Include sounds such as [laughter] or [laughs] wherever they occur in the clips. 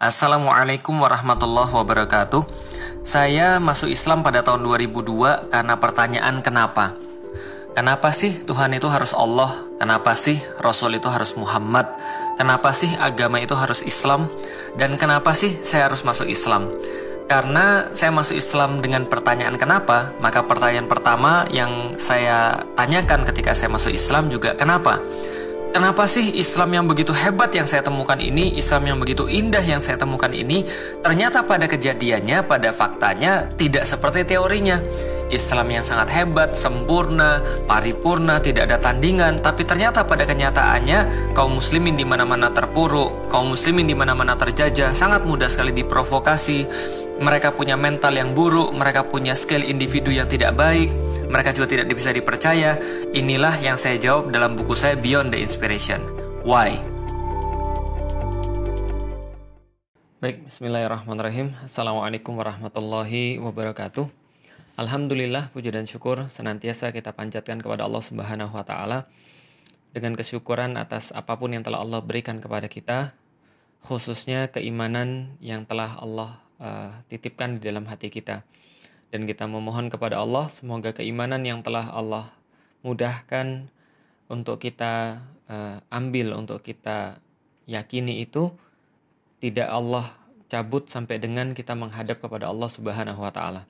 Assalamualaikum warahmatullahi wabarakatuh. Saya masuk Islam pada tahun 2002 karena pertanyaan kenapa. Kenapa sih Tuhan itu harus Allah? Kenapa sih Rasul itu harus Muhammad? Kenapa sih agama itu harus Islam? Dan kenapa sih saya harus masuk Islam? Karena saya masuk Islam dengan pertanyaan kenapa, maka pertanyaan pertama yang saya tanyakan ketika saya masuk Islam juga kenapa? Kenapa sih Islam yang begitu hebat yang saya temukan ini, Islam yang begitu indah yang saya temukan ini, ternyata pada kejadiannya, pada faktanya tidak seperti teorinya. Islam yang sangat hebat, sempurna, paripurna, tidak ada tandingan, tapi ternyata pada kenyataannya kaum muslimin di mana-mana terpuruk, kaum muslimin di mana-mana terjajah, sangat mudah sekali diprovokasi. Mereka punya mental yang buruk, mereka punya skill individu yang tidak baik, mereka juga tidak bisa dipercaya. Inilah yang saya jawab dalam buku saya Beyond the Inspiration. Why? Baik, bismillahirrahmanirrahim. Assalamualaikum warahmatullahi wabarakatuh. Alhamdulillah, puji dan syukur senantiasa kita panjatkan kepada Allah Subhanahu wa taala dengan kesyukuran atas apa pun yang telah Allah berikan kepada kita, khususnya keimanan yang telah Allah uh, titipkan di dalam hati kita dan kita memohon kepada Allah semoga keimanan yang telah Allah mudahkan untuk kita uh, ambil untuk kita yakini itu tidak Allah cabut sampai dengan kita menghadap kepada Allah Subhanahu wa taala.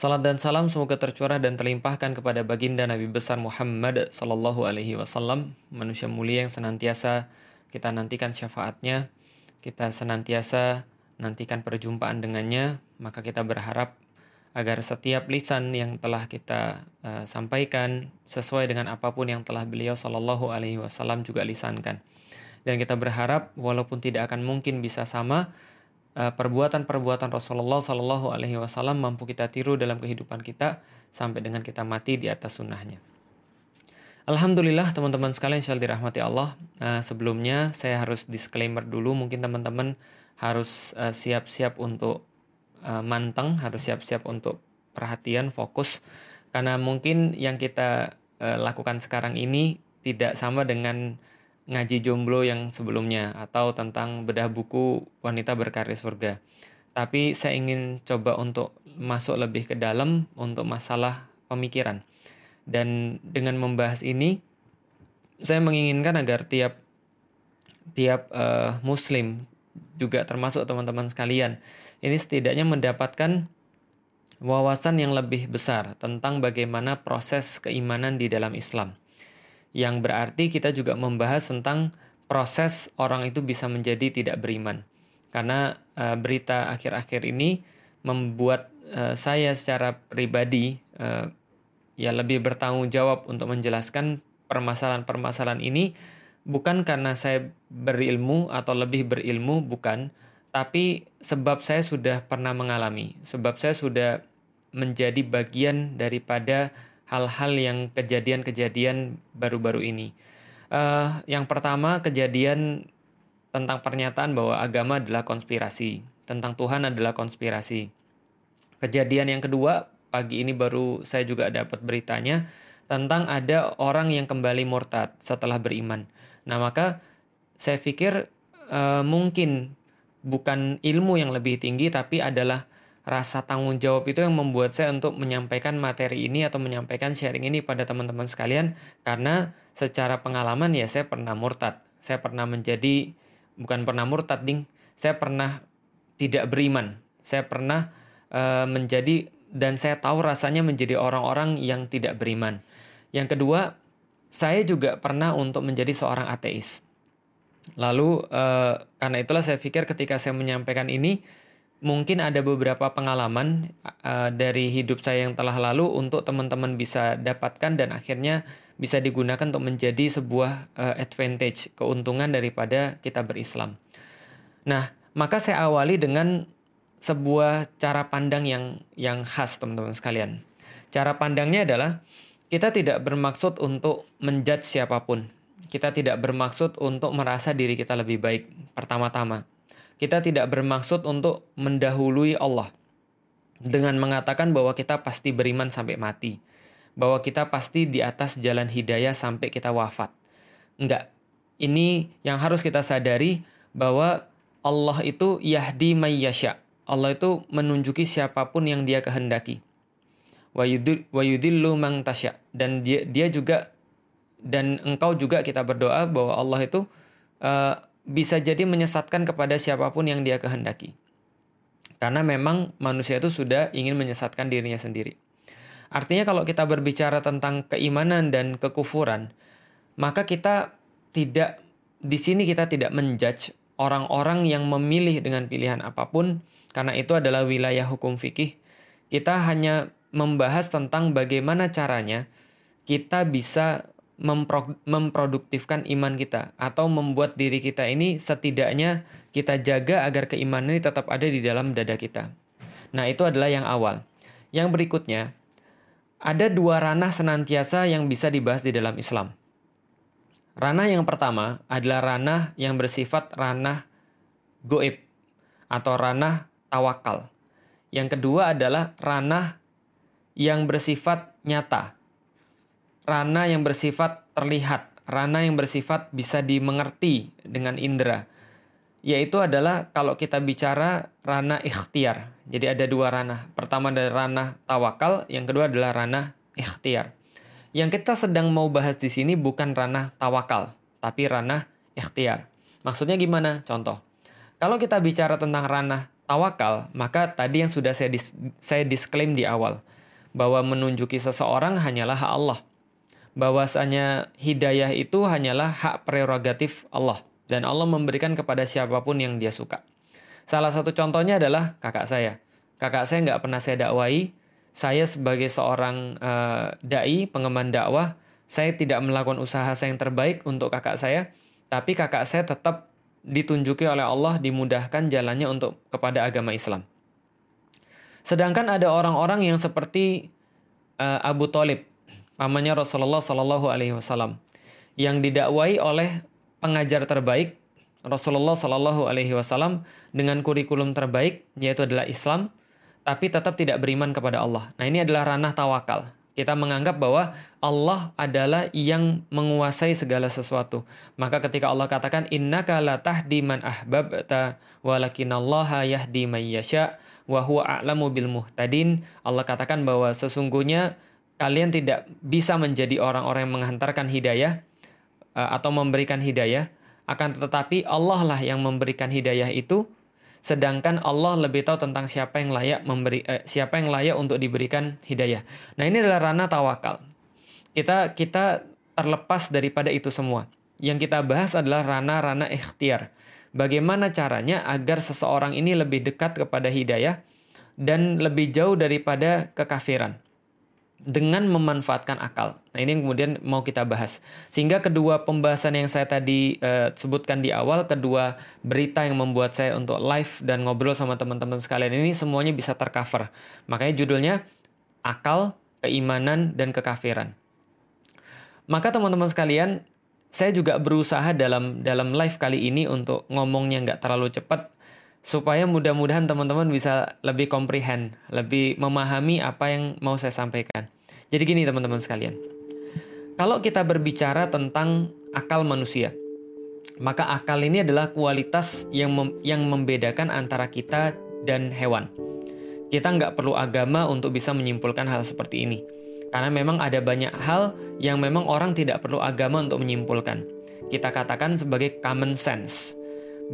Salat dan salam semoga tercurah dan terlimpahkan kepada baginda Nabi besar Muhammad sallallahu alaihi wasallam, manusia mulia yang senantiasa kita nantikan syafaatnya, kita senantiasa nantikan perjumpaan dengannya, maka kita berharap agar setiap lisan yang telah kita uh, sampaikan sesuai dengan apa pun yang telah beliau Shallallahu Alaihi Wasallam juga lisankan. Dan kita berharap walaupun tidak akan mungkin bisa sama, perbuatan-perbuatan Rasulullah Shallallahu Alaihi Wasallam mampu kita tiru dalam kehidupan kita sampai dengan kita mati di atas sunnahnya. Alhamdulillah teman-teman sekalian yang dirahmati Allah. Uh, sebelumnya saya harus disclaimer dulu mungkin teman-teman harus eh, siap-siap uh, untuk uh, manteng, harus siap-siap untuk perhatian, fokus karena mungkin yang kita uh, lakukan sekarang ini tidak sama dengan ngaji jomblo yang sebelumnya atau tentang bedah buku wanita berkarir surga. Tapi saya ingin coba untuk masuk lebih ke dalam untuk masalah pemikiran. Dan dengan membahas ini saya menginginkan agar tiap tiap uh, muslim juga termasuk teman-teman sekalian. Ini setidaknya mendapatkan wawasan yang lebih besar tentang bagaimana proses keimanan di dalam Islam. Yang berarti kita juga membahas tentang proses orang itu bisa menjadi tidak beriman. Karena e, berita akhir-akhir ini membuat e, saya secara pribadi e, ya lebih bertanggung jawab untuk menjelaskan permasalahan-permasalahan ini bukan karena saya berilmu atau lebih berilmu, bukan, tapi sebab saya sudah pernah mengalami, sebab saya sudah menjadi bagian daripada hal-hal yang kejadian-kejadian baru-baru ini. Uh, yang pertama kejadian tentang pernyataan bahwa agama adalah konspirasi, tentang Tuhan adalah konspirasi. Kejadian yang kedua pagi ini baru saya juga dapat beritanya tentang ada orang yang kembali murtad setelah beriman. Nah, maka saya pikir uh, mungkin bukan ilmu yang lebih tinggi tapi adalah rasa tanggung jawab itu yang membuat saya untuk menyampaikan materi ini atau menyampaikan sharing ini pada teman-teman sekalian karena secara pengalaman ya saya pernah murtad. Saya pernah menjadi bukan pernah murtad ding, saya pernah tidak beriman. Saya pernah uh, menjadi dan saya tahu rasanya menjadi orang-orang yang tidak beriman. Yang kedua, saya juga pernah untuk menjadi seorang ateis. Lalu uh, karena itulah saya pikir ketika saya menyampaikan ini mungkin ada beberapa pengalaman uh, dari hidup saya yang telah lalu untuk teman-teman bisa dapatkan dan akhirnya bisa digunakan untuk menjadi sebuah uh, advantage, keuntungan daripada kita berislam. Nah, maka saya awali dengan sebuah cara pandang yang yang khas teman-teman sekalian. Cara pandangnya adalah kita tidak bermaksud untuk menjudge siapa pun. Kita tidak bermaksud untuk merasa diri kita lebih baik pertama-tama. Kita tidak bermaksud untuk mendahului Allah dengan mengatakan bahwa kita pasti beriman sampai mati. Bahwa kita pasti di atas jalan hidayah sampai kita wafat. Enggak. Ini yang harus kita sadari bahwa Allah itu yahdi mayyasha. Allah itu menunjuki siapa pun yang dia kehendaki. Wa yudillu mang tasya. Dan dia, dia juga dan engkau juga kita berdoa bahwa Allah itu uh, bisa jadi menyesatkan kepada siapa pun yang dia kehendaki. Karena memang manusia itu sudah ingin menyesatkan dirinya sendiri. Artinya kalau kita berbicara tentang keimanan dan kekufuran, maka kita tidak di sini kita tidak menjudge orang-orang yang memilih dengan pilihan apa pun karena itu adalah wilayah hukum fikih. Kita hanya membahas tentang bagaimana caranya kita bisa mempro memproduktifkan iman kita atau membuat diri kita ini setidaknya kita jaga agar keimanan ini tetap ada di dalam dada kita. Nah, itu adalah yang awal. Yang berikutnya, ada dua ranah senantiasa yang bisa dibahas di dalam Islam. Ranah yang pertama adalah ranah yang bersifat ranah goib atau ranah tawakal. Yang kedua adalah ranah yang bersifat nyata ranah yang bersifat terlihat, ranah yang bersifat bisa dimengerti dengan indera. Yaitu adalah kalau kita bicara ranah ikhtiar. Jadi ada dua ranah. Pertama adalah ranah tawakal, yang kedua adalah ranah ikhtiar. Yang kita sedang mau bahas di sini bukan ranah tawakal, tapi ranah ikhtiar. Maksudnya gimana? Contoh. Kalau kita bicara tentang ranah tawakal, maka tadi yang sudah saya dis saya disclaim di awal bahwa menunjuki seseorang hanyalah Allah bahwasanya hidayah itu hanyalah hak prerogatif Allah dan Allah memberikan kepada siapa pun yang dia suka. Salah satu contohnya adalah kakak saya. Kakak saya nggak pernah saya dakwai. Saya sebagai seorang uh, dai pengemban dakwah, saya tidak melakukan usaha saya yang terbaik untuk kakak saya, tapi kakak saya tetap ditunjuki oleh Allah dimudahkan jalannya untuk kepada agama Islam. Sedangkan ada orang-orang yang seperti uh, Abu Talib pamannya Rasulullah Shallallahu Alaihi Wasallam yang didakwai oleh pengajar terbaik Rasulullah Shallallahu Alaihi Wasallam dengan kurikulum terbaik yaitu adalah Islam, tapi tetap tidak beriman kepada Allah. Nah ini adalah ranah tawakal. Kita menganggap bahwa Allah adalah yang menguasai segala sesuatu. Maka ketika Allah katakan innaka la tahdi man ahbabta walakinallaha yahdi man yasha wa huwa a'lamu bil muhtadin. Allah katakan bahwa sesungguhnya kalian tidak bisa menjadi orang-orang yang menghantarkan hidayah uh, atau memberikan hidayah, akan tetapi Allah lah yang memberikan hidayah itu, sedangkan Allah lebih tahu tentang siapa yang layak memberi uh, siapa yang layak untuk diberikan hidayah. Nah, ini adalah ranah tawakal. Kita kita terlepas daripada itu semua. Yang kita bahas adalah ranah-ranah ikhtiar. Bagaimana caranya agar seseorang ini lebih dekat kepada hidayah dan lebih jauh daripada kekafiran dengan memanfaatkan akal. Nah, ini yang kemudian mau kita bahas. Sehingga kedua pembahasan yang saya tadi uh, sebutkan di awal, kedua berita yang membuat saya untuk live dan ngobrol sama teman-teman sekalian ini semuanya bisa tercover. Makanya judulnya akal, keimanan dan kekafiran. Maka teman-teman sekalian, saya juga berusaha dalam dalam live kali ini untuk ngomongnya nggak terlalu cepat supaya mudah-mudahan teman-teman bisa lebih comprehend, lebih memahami apa yang mau saya sampaikan. Jadi gini teman-teman sekalian. Kalau kita berbicara tentang akal manusia, maka akal ini adalah kualitas yang mem yang membedakan antara kita dan hewan. Kita nggak perlu agama untuk bisa menyimpulkan hal seperti ini. Karena memang ada banyak hal yang memang orang tidak perlu agama untuk menyimpulkan. Kita katakan sebagai common sense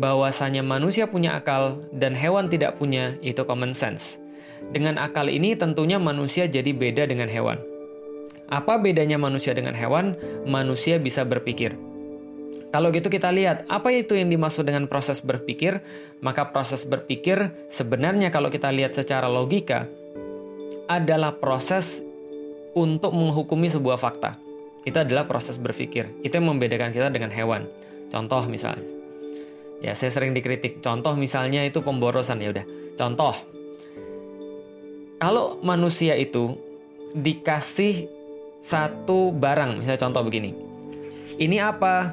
bahwasanya manusia punya akal dan hewan tidak punya itu common sense. Dengan akal ini tentunya manusia jadi beda dengan hewan. Apa bedanya manusia dengan hewan? Manusia bisa berpikir. Kalau gitu kita lihat apa itu yang dimaksud dengan proses berpikir, maka proses berpikir sebenarnya kalau kita lihat secara logika adalah proses untuk menghukumi sebuah fakta. Itu adalah proses berpikir. Itu yang membedakan kita dengan hewan. Contoh misalnya, Ya, saya sering dikritik. Contoh misalnya itu pemborosan ya udah. Contoh. Kalau manusia itu dikasih satu barang, misalnya contoh begini. Ini apa?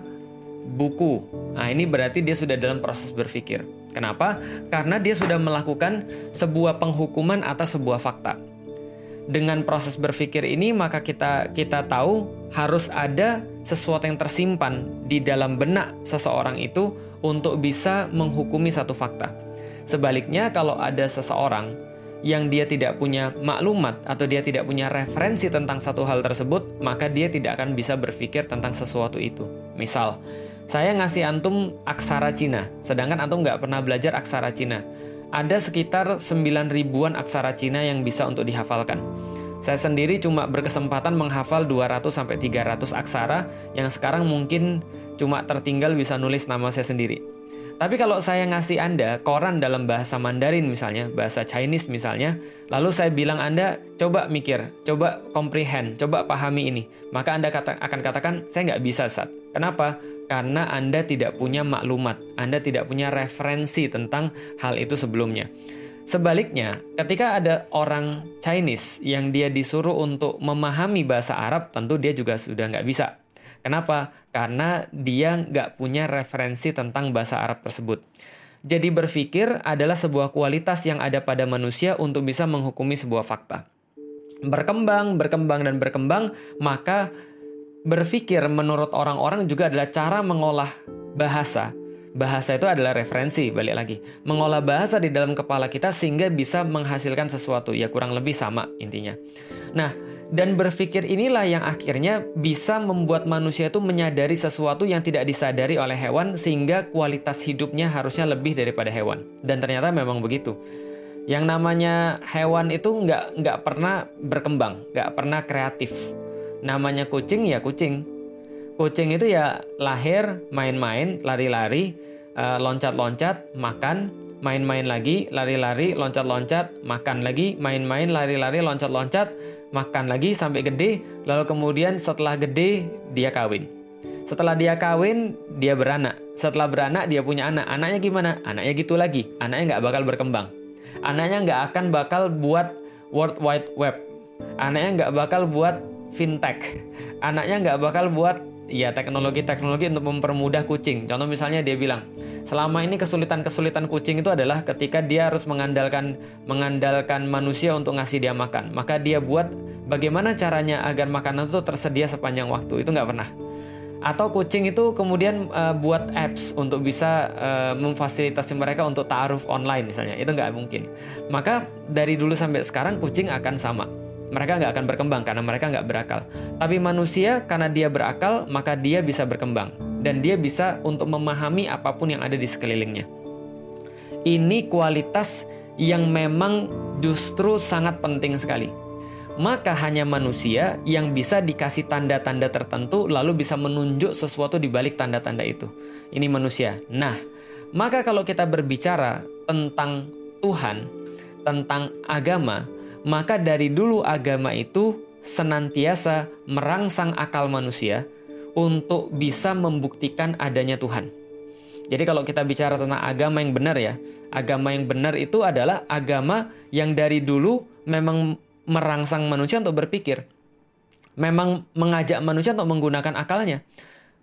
Buku. Nah, ini berarti dia sudah dalam proses berpikir. Kenapa? Karena dia sudah melakukan sebuah penghukuman atas sebuah fakta. Dengan proses berpikir ini maka kita kita tahu harus ada sesuatu yang tersimpan di dalam benak seseorang itu untuk bisa menghukumi satu fakta. Sebaliknya, kalau ada seseorang yang dia tidak punya maklumat atau dia tidak punya referensi tentang satu hal tersebut, maka dia tidak akan bisa berpikir tentang sesuatu itu. Misal, saya ngasih antum aksara Cina, sedangkan antum nggak pernah belajar aksara Cina. Ada sekitar 9 ribuan aksara Cina yang bisa untuk dihafalkan. Saya sendiri cuma berkesempatan menghafal 200 sampai 300 aksara yang sekarang mungkin cuma tertinggal bisa nulis nama saya sendiri. Tapi kalau saya ngasih Anda koran dalam bahasa Mandarin misalnya, bahasa Chinese misalnya, lalu saya bilang Anda coba mikir, coba comprehend, coba pahami ini, maka Anda kata, akan katakan saya nggak bisa saat. Kenapa? Karena Anda tidak punya maklumat, Anda tidak punya referensi tentang hal itu sebelumnya. Sebaliknya, ketika ada orang Chinese yang dia disuruh untuk memahami bahasa Arab, tentu dia juga sudah nggak bisa. Kenapa? Karena dia nggak punya referensi tentang bahasa Arab tersebut. Jadi berpikir adalah sebuah kualitas yang ada pada manusia untuk bisa menghukumi sebuah fakta. Berkembang, berkembang, dan berkembang, maka berpikir menurut orang-orang juga adalah cara mengolah bahasa Bahasa itu adalah referensi, balik lagi. Mengolah bahasa di dalam kepala kita sehingga bisa menghasilkan sesuatu, ya kurang lebih sama intinya. Nah, dan berpikir inilah yang akhirnya bisa membuat manusia itu menyadari sesuatu yang tidak disadari oleh hewan sehingga kualitas hidupnya harusnya lebih daripada hewan. Dan ternyata memang begitu. Yang namanya hewan itu nggak nggak pernah berkembang, nggak pernah kreatif. Namanya kucing ya kucing, Kucing itu ya lahir, main-main, lari-lari, uh, loncat-loncat, makan, main-main lagi, lari-lari, loncat-loncat, makan lagi, main-main, lari-lari, loncat-loncat, makan lagi sampai gede, lalu kemudian setelah gede dia kawin. Setelah dia kawin, dia beranak. Setelah beranak, dia punya anak. Anaknya gimana? Anaknya gitu lagi. Anaknya nggak bakal berkembang. Anaknya nggak akan bakal buat World Wide Web. Anaknya nggak bakal buat fintech. Anaknya nggak bakal buat ya teknologi-teknologi untuk mempermudah kucing. Contoh misalnya dia bilang, selama ini kesulitan-kesulitan kucing itu adalah ketika dia harus mengandalkan mengandalkan manusia untuk ngasih dia makan. Maka dia buat bagaimana caranya agar makanan itu tersedia sepanjang waktu. Itu nggak pernah. Atau kucing itu kemudian uh, buat apps untuk bisa uh, memfasilitasi mereka untuk taaruf online misalnya. Itu nggak mungkin. Maka dari dulu sampai sekarang kucing akan sama mereka nggak akan berkembang karena mereka nggak berakal. Tapi manusia karena dia berakal, maka dia bisa berkembang. Dan dia bisa untuk memahami apa pun yang ada di sekelilingnya. Ini kualitas yang memang justru sangat penting sekali. Maka hanya manusia yang bisa dikasih tanda-tanda tertentu lalu bisa menunjuk sesuatu di balik tanda-tanda itu. Ini manusia. Nah, maka kalau kita berbicara tentang Tuhan, tentang agama, maka dari dulu agama itu senantiasa merangsang akal manusia untuk bisa membuktikan adanya Tuhan. Jadi kalau kita bicara tentang agama yang benar ya, agama yang benar itu adalah agama yang dari dulu memang merangsang manusia untuk berpikir. Memang mengajak manusia untuk menggunakan akalnya.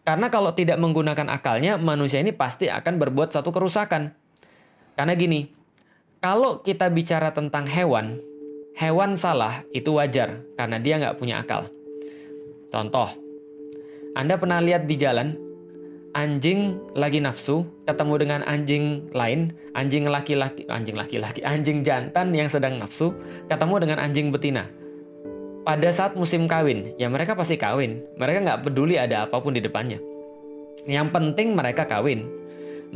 Karena kalau tidak menggunakan akalnya, manusia ini pasti akan berbuat satu kerusakan. Karena gini, kalau kita bicara tentang hewan, Hewan salah itu wajar karena dia nggak punya akal. Contoh, Anda pernah lihat di jalan anjing lagi nafsu ketemu dengan anjing lain, anjing laki-laki, anjing laki-laki, anjing jantan yang sedang nafsu ketemu dengan anjing betina. Pada saat musim kawin, ya mereka pasti kawin. Mereka nggak peduli ada apa pun di depannya. Yang penting mereka kawin.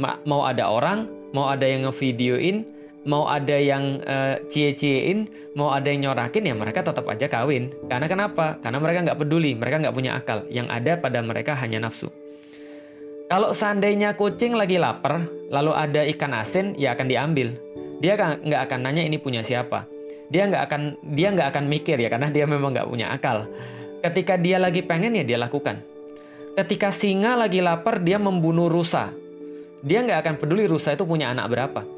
Mau ada orang, mau ada yang ngevideoin, mau ada yang uh, cie-ciein, mau ada yang nyorakin ya mereka tetap aja kawin. Karena kenapa? Karena mereka nggak peduli, mereka nggak punya akal. Yang ada pada mereka hanya nafsu. Kalau seandainya kucing lagi lapar, lalu ada ikan asin, ya akan diambil. Dia nggak akan nanya ini punya siapa. Dia nggak akan dia nggak akan mikir ya karena dia memang nggak punya akal. Ketika dia lagi pengen ya dia lakukan. Ketika singa lagi lapar dia membunuh rusa. Dia nggak akan peduli rusa itu punya anak berapa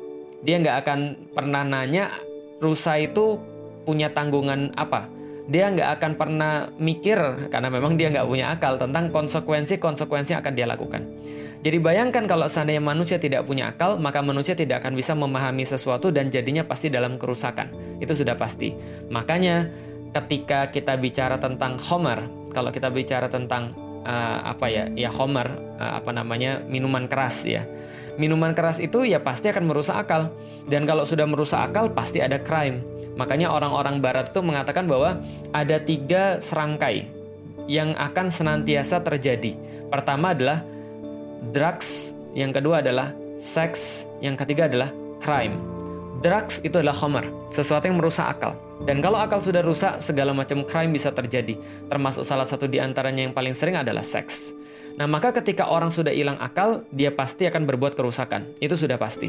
dia nggak akan pernah nanya rusa itu punya tanggungan apa. Dia nggak akan pernah mikir karena memang dia nggak punya akal tentang konsekuensi-konsekuensi yang akan dia lakukan. Jadi bayangkan kalau seandainya manusia tidak punya akal, maka manusia tidak akan bisa memahami sesuatu dan jadinya pasti dalam kerusakan. Itu sudah pasti. Makanya ketika kita bicara tentang Homer, kalau kita bicara tentang uh, apa ya ya homer uh, apa namanya minuman keras ya minuman keras itu ya pasti akan merusak akal. Dan kalau sudah merusak akal pasti ada crime. Makanya orang-orang barat itu mengatakan bahwa ada tiga serangkai yang akan senantiasa terjadi. Pertama adalah drugs yang kedua adalah seks yang ketiga adalah crime. Drugs itu adalah homer sesuatu yang merusak akal. Dan kalau akal sudah rusak, segala macam crime bisa terjadi. Termasuk salah satu di antaranya yang paling sering adalah seks. Nah, maka ketika orang sudah hilang akal, dia pasti akan berbuat kerusakan. Itu sudah pasti.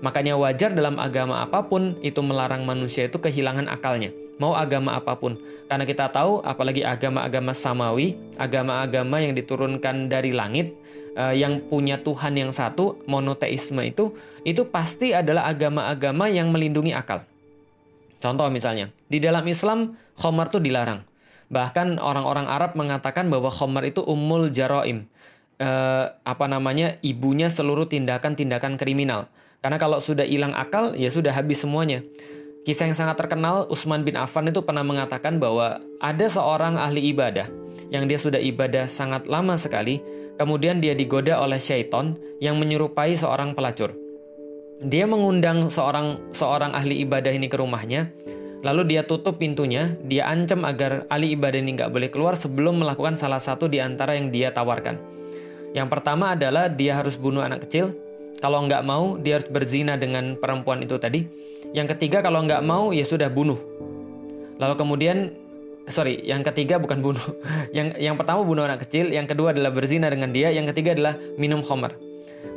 Makanya wajar dalam agama apa pun itu melarang manusia itu kehilangan akalnya. Mau agama apa pun. Karena kita tahu apalagi agama-agama samawi, agama-agama yang diturunkan dari langit, eh, yang punya Tuhan yang satu, monoteisme itu, itu pasti adalah agama-agama yang melindungi akal. Contoh misalnya, di dalam Islam khomer itu dilarang. Bahkan orang-orang Arab mengatakan bahwa khomer itu umul jaroim. E, apa namanya, ibunya seluruh tindakan-tindakan kriminal. Karena kalau sudah hilang akal, ya sudah habis semuanya. Kisah yang sangat terkenal, Utsman bin Affan itu pernah mengatakan bahwa ada seorang ahli ibadah yang dia sudah ibadah sangat lama sekali, kemudian dia digoda oleh syaiton yang menyerupai seorang pelacur dia mengundang seorang seorang ahli ibadah ini ke rumahnya, lalu dia tutup pintunya, dia ancam agar ahli ibadah ini nggak boleh keluar sebelum melakukan salah satu di antara yang dia tawarkan. Yang pertama adalah dia harus bunuh anak kecil, kalau nggak mau dia harus berzina dengan perempuan itu tadi. Yang ketiga kalau nggak mau ya sudah bunuh. Lalu kemudian sorry, yang ketiga bukan bunuh. [laughs] Yang yang pertama bunuh anak kecil, yang kedua adalah berzina dengan dia, yang ketiga adalah minum khamar.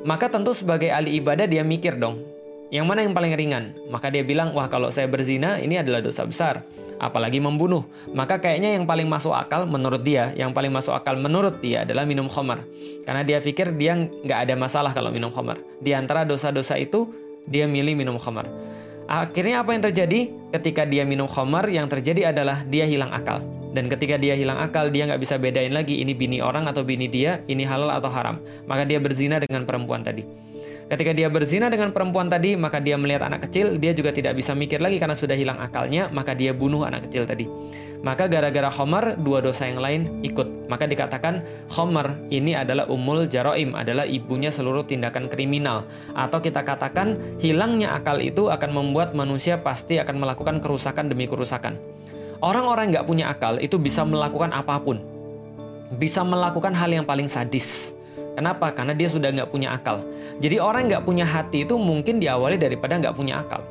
Maka tentu sebagai ahli ibadah dia mikir dong, yang mana yang paling ringan? Maka dia bilang, wah kalau saya berzina ini adalah dosa besar. Apalagi membunuh. Maka kayaknya yang paling masuk akal menurut dia, yang paling masuk akal menurut dia adalah minum khamar. Karena dia pikir dia nggak ada masalah kalau minum khamar. Di antara dosa-dosa itu, dia milih minum khamar. Akhirnya apa yang terjadi? Ketika dia minum khamar, yang terjadi adalah dia hilang akal. Dan ketika dia hilang akal, dia nggak bisa bedain lagi ini bini orang atau bini dia, ini halal atau haram. Maka dia berzina dengan perempuan tadi. Ketika dia berzina dengan perempuan tadi, maka dia melihat anak kecil, dia juga tidak bisa mikir lagi karena sudah hilang akalnya, maka dia bunuh anak kecil tadi. Maka gara-gara Homer, dua dosa yang lain ikut. Maka dikatakan Homer ini adalah umul jaroim, adalah ibunya seluruh tindakan kriminal. Atau kita katakan hilangnya akal itu akan membuat manusia pasti akan melakukan kerusakan demi kerusakan. Orang-orang nggak punya akal itu bisa melakukan apa pun. Bisa melakukan hal yang paling sadis. Kenapa? Karena dia sudah nggak punya akal. Jadi orang nggak punya hati itu mungkin diawali daripada nggak punya akal.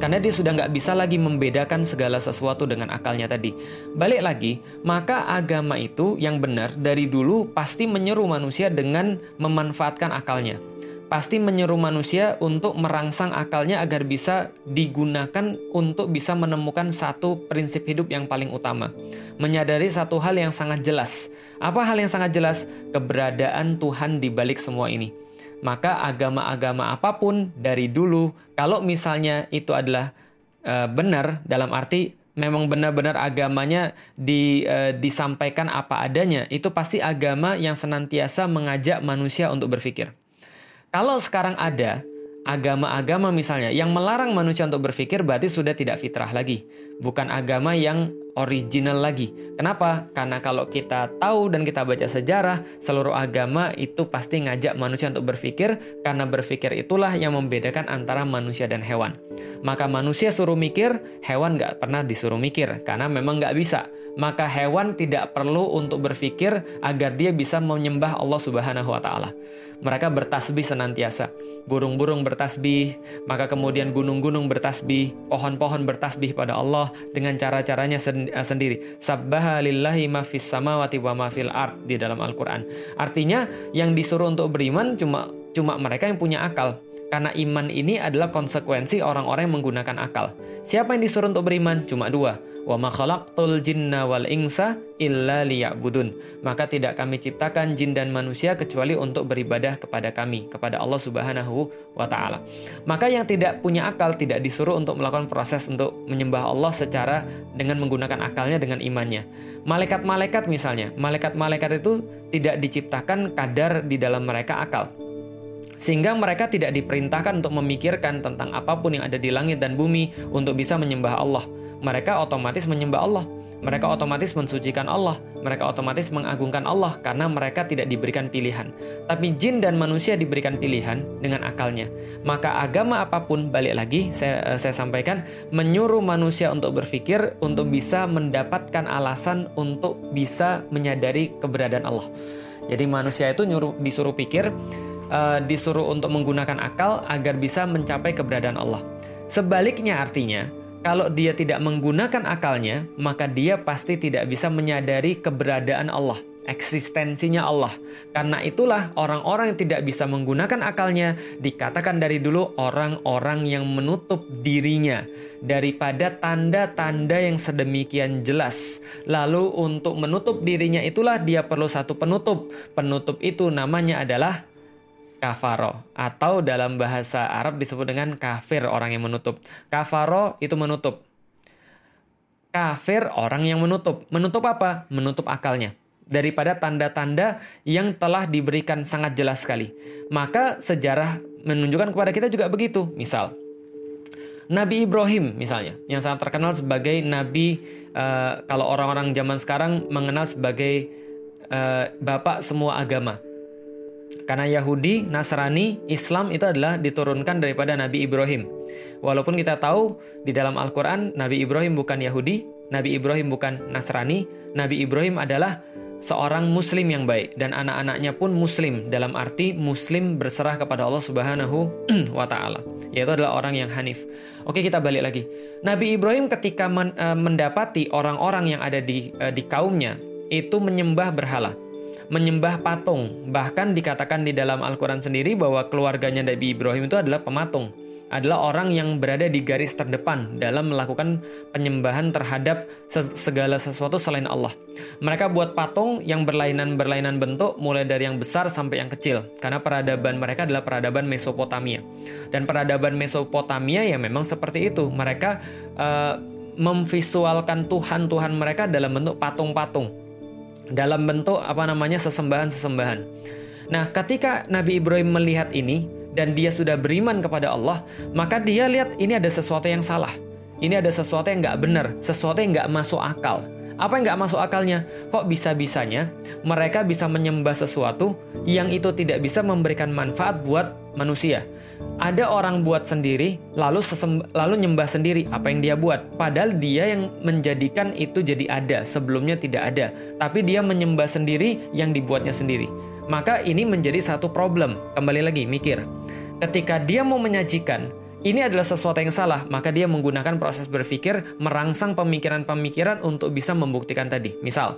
Karena dia sudah nggak bisa lagi membedakan segala sesuatu dengan akalnya tadi. Balik lagi, maka agama itu yang benar dari dulu pasti menyeru manusia dengan memanfaatkan akalnya pasti menyeru manusia untuk merangsang akalnya agar bisa digunakan untuk bisa menemukan satu prinsip hidup yang paling utama. Menyadari satu hal yang sangat jelas. Apa hal yang sangat jelas? Keberadaan Tuhan di balik semua ini. Maka agama-agama apa pun dari dulu, kalau misalnya itu adalah e, benar dalam arti memang benar-benar agamanya di, e, disampaikan apa adanya, itu pasti agama yang senantiasa mengajak manusia untuk berpikir. Kalau sekarang ada agama-agama misalnya yang melarang manusia untuk berpikir berarti sudah tidak fitrah lagi. Bukan agama yang original lagi. Kenapa? Karena kalau kita tahu dan kita baca sejarah, seluruh agama itu pasti ngajak manusia untuk berpikir karena berpikir itulah yang membedakan antara manusia dan hewan. Maka manusia suruh mikir, hewan nggak pernah disuruh mikir karena memang nggak bisa. Maka hewan tidak perlu untuk berpikir agar dia bisa menyembah Allah Subhanahu wa taala mereka bertasbih senantiasa. Burung-burung bertasbih, maka kemudian gunung-gunung bertasbih, pohon-pohon bertasbih pada Allah dengan cara-caranya eh, sendiri. Sabbaha lillahi ma fis samawati wa ma fil ard di dalam Al-Qur'an. Artinya yang disuruh untuk beriman cuma cuma mereka yang punya akal. Karena iman ini adalah konsekuensi orang-orang yang menggunakan akal. Siapa yang disuruh untuk beriman? Cuma dua. Wa ma jinna wal insa illa liya'budun. Maka tidak kami ciptakan jin dan manusia kecuali untuk beribadah kepada kami, kepada Allah Subhanahu wa taala. Maka yang tidak punya akal tidak disuruh untuk melakukan proses untuk menyembah Allah secara dengan menggunakan akalnya dengan imannya. Malaikat-malaikat misalnya, malaikat-malaikat itu tidak diciptakan kadar di dalam mereka akal sehingga mereka tidak diperintahkan untuk memikirkan tentang apa pun yang ada di langit dan bumi untuk bisa menyembah Allah. Mereka otomatis menyembah Allah. Mereka otomatis mensucikan Allah. mereka otomatis mengagungkan Allah karena mereka tidak diberikan pilihan. Tapi jin dan manusia diberikan pilihan dengan akalnya. Maka agama apa pun, balik lagi saya, eh, saya sampaikan, menyuruh manusia untuk berpikir untuk bisa mendapatkan alasan untuk bisa menyadari keberadaan Allah. Jadi manusia itu nyuruh disuruh pikir, uh, disuruh untuk menggunakan akal agar bisa mencapai keberadaan Allah. Sebaliknya artinya, kalau dia tidak menggunakan akalnya, maka dia pasti tidak bisa menyadari keberadaan Allah, eksistensinya Allah. Karena itulah orang-orang yang tidak bisa menggunakan akalnya dikatakan dari dulu orang-orang yang menutup dirinya daripada tanda-tanda yang sedemikian jelas. Lalu untuk menutup dirinya itulah dia perlu satu penutup. Penutup itu namanya adalah kafaro atau dalam bahasa Arab disebut dengan kafir orang yang menutup. Kafaro itu menutup. Kafir orang yang menutup. Menutup apa? Menutup akalnya daripada tanda-tanda yang telah diberikan sangat jelas sekali. Maka sejarah menunjukkan kepada kita juga begitu. Misal, Nabi Ibrahim misalnya, yang sangat terkenal sebagai nabi uh, kalau orang-orang zaman sekarang mengenal sebagai uh, bapak semua agama. Karena Yahudi, Nasrani, Islam itu adalah diturunkan daripada Nabi Ibrahim. Walaupun kita tahu di dalam Al-Quran, Nabi Ibrahim bukan Yahudi, Nabi Ibrahim bukan Nasrani, Nabi Ibrahim adalah seorang muslim yang baik dan anak-anaknya pun muslim dalam arti muslim berserah kepada Allah Subhanahu [clears throat] wa taala yaitu adalah orang yang hanif. Oke, kita balik lagi. Nabi Ibrahim ketika uh, mendapati orang-orang yang ada di uh, di kaumnya itu menyembah berhala menyembah patung. Bahkan dikatakan di dalam Al-Quran sendiri bahwa keluarganya Nabi Ibrahim itu adalah pematung. Adalah orang yang berada di garis terdepan dalam melakukan penyembahan terhadap segala sesuatu selain Allah. Mereka buat patung yang berlainan-berlainan bentuk mulai dari yang besar sampai yang kecil. Karena peradaban mereka adalah peradaban Mesopotamia. Dan peradaban Mesopotamia ya memang seperti itu. Mereka uh, memvisualkan Tuhan-Tuhan mereka dalam bentuk patung-patung dalam bentuk apa namanya sesembahan-sesembahan. Nah, ketika Nabi Ibrahim melihat ini dan dia sudah beriman kepada Allah, maka dia lihat ini ada sesuatu yang salah. Ini ada sesuatu yang nggak benar, sesuatu yang nggak masuk akal. Apa yang nggak masuk akalnya? Kok bisa-bisanya mereka bisa menyembah sesuatu yang itu tidak bisa memberikan manfaat buat manusia? Ada orang buat sendiri, lalu sesem, lalu nyembah sendiri apa yang dia buat. Padahal dia yang menjadikan itu jadi ada, sebelumnya tidak ada. Tapi dia menyembah sendiri yang dibuatnya sendiri. Maka ini menjadi satu problem. Kembali lagi, mikir. Ketika dia mau menyajikan ini adalah sesuatu yang salah, maka dia menggunakan proses berpikir merangsang pemikiran-pemikiran untuk bisa membuktikan tadi. Misal,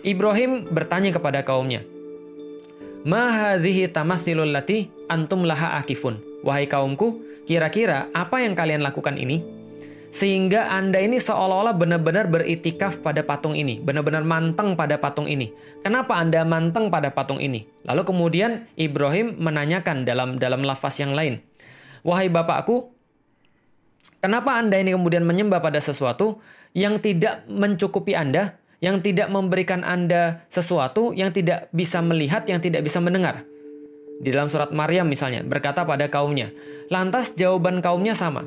Ibrahim bertanya kepada kaumnya, Mahazihi tamasilul lati antum laha akifun. Wahai kaumku, kira-kira apa yang kalian lakukan ini? Sehingga Anda ini seolah-olah benar-benar beritikaf pada patung ini, benar-benar manteng pada patung ini. Kenapa Anda manteng pada patung ini? Lalu kemudian Ibrahim menanyakan dalam dalam lafaz yang lain, Wahai bapakku, kenapa Anda ini kemudian menyembah pada sesuatu yang tidak mencukupi Anda, yang tidak memberikan Anda sesuatu yang tidak bisa melihat, yang tidak bisa mendengar? Di dalam surat Maryam misalnya, berkata pada kaumnya. Lantas jawaban kaumnya sama.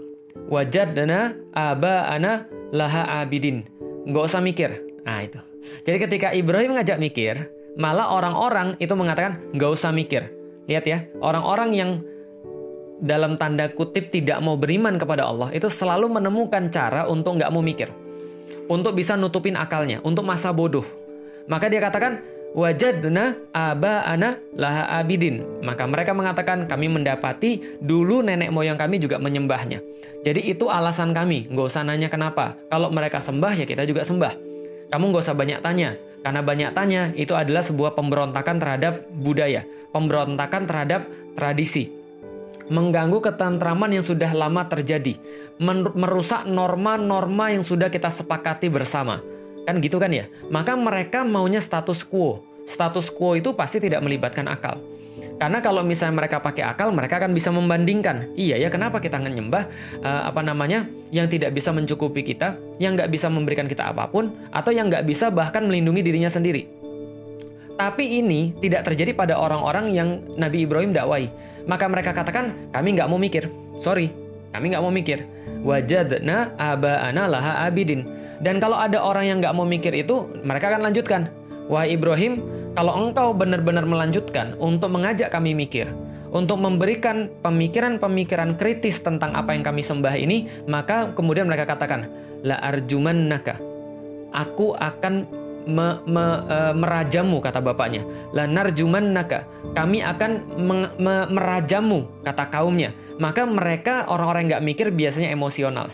Wajad dana aba ana laha abidin. Nggak usah mikir. Nah itu. Jadi ketika Ibrahim ngajak mikir, malah orang-orang itu mengatakan nggak usah mikir. Lihat ya, orang-orang yang dalam tanda kutip tidak mau beriman kepada Allah itu selalu menemukan cara untuk nggak mau mikir. Untuk bisa nutupin akalnya, untuk masa bodoh. Maka dia katakan, wajadna aba ana laha abidin. Maka mereka mengatakan kami mendapati dulu nenek moyang kami juga menyembahnya. Jadi itu alasan kami, nggak usah nanya kenapa. Kalau mereka sembah ya kita juga sembah. Kamu nggak usah banyak tanya, karena banyak tanya itu adalah sebuah pemberontakan terhadap budaya, pemberontakan terhadap tradisi mengganggu ketentraman yang sudah lama terjadi, merusak norma-norma yang sudah kita sepakati bersama. Kan gitu kan ya? Maka mereka maunya status quo. Status quo itu pasti tidak melibatkan akal. Karena kalau misalnya mereka pakai akal, mereka akan bisa membandingkan. Iya ya, kenapa kita nyembah uh, apa namanya yang tidak bisa mencukupi kita, yang nggak bisa memberikan kita apa pun, atau yang nggak bisa bahkan melindungi dirinya sendiri. Tapi ini tidak terjadi pada orang-orang yang Nabi Ibrahim dakwai. Maka mereka katakan, kami nggak mau mikir. Sorry, kami nggak mau mikir. Wajadna aba'ana laha abidin. Dan kalau ada orang yang nggak mau mikir itu, mereka akan lanjutkan. Wahai Ibrahim, kalau engkau benar-benar melanjutkan untuk mengajak kami mikir, untuk memberikan pemikiran-pemikiran kritis tentang apa yang kami sembah ini, maka kemudian mereka katakan, La arjuman naka. Aku akan me, me, uh, merajamu kata bapaknya. La naka. Kami akan me, me, merajamu kata kaumnya. Maka mereka orang-orang nggak mikir biasanya emosional.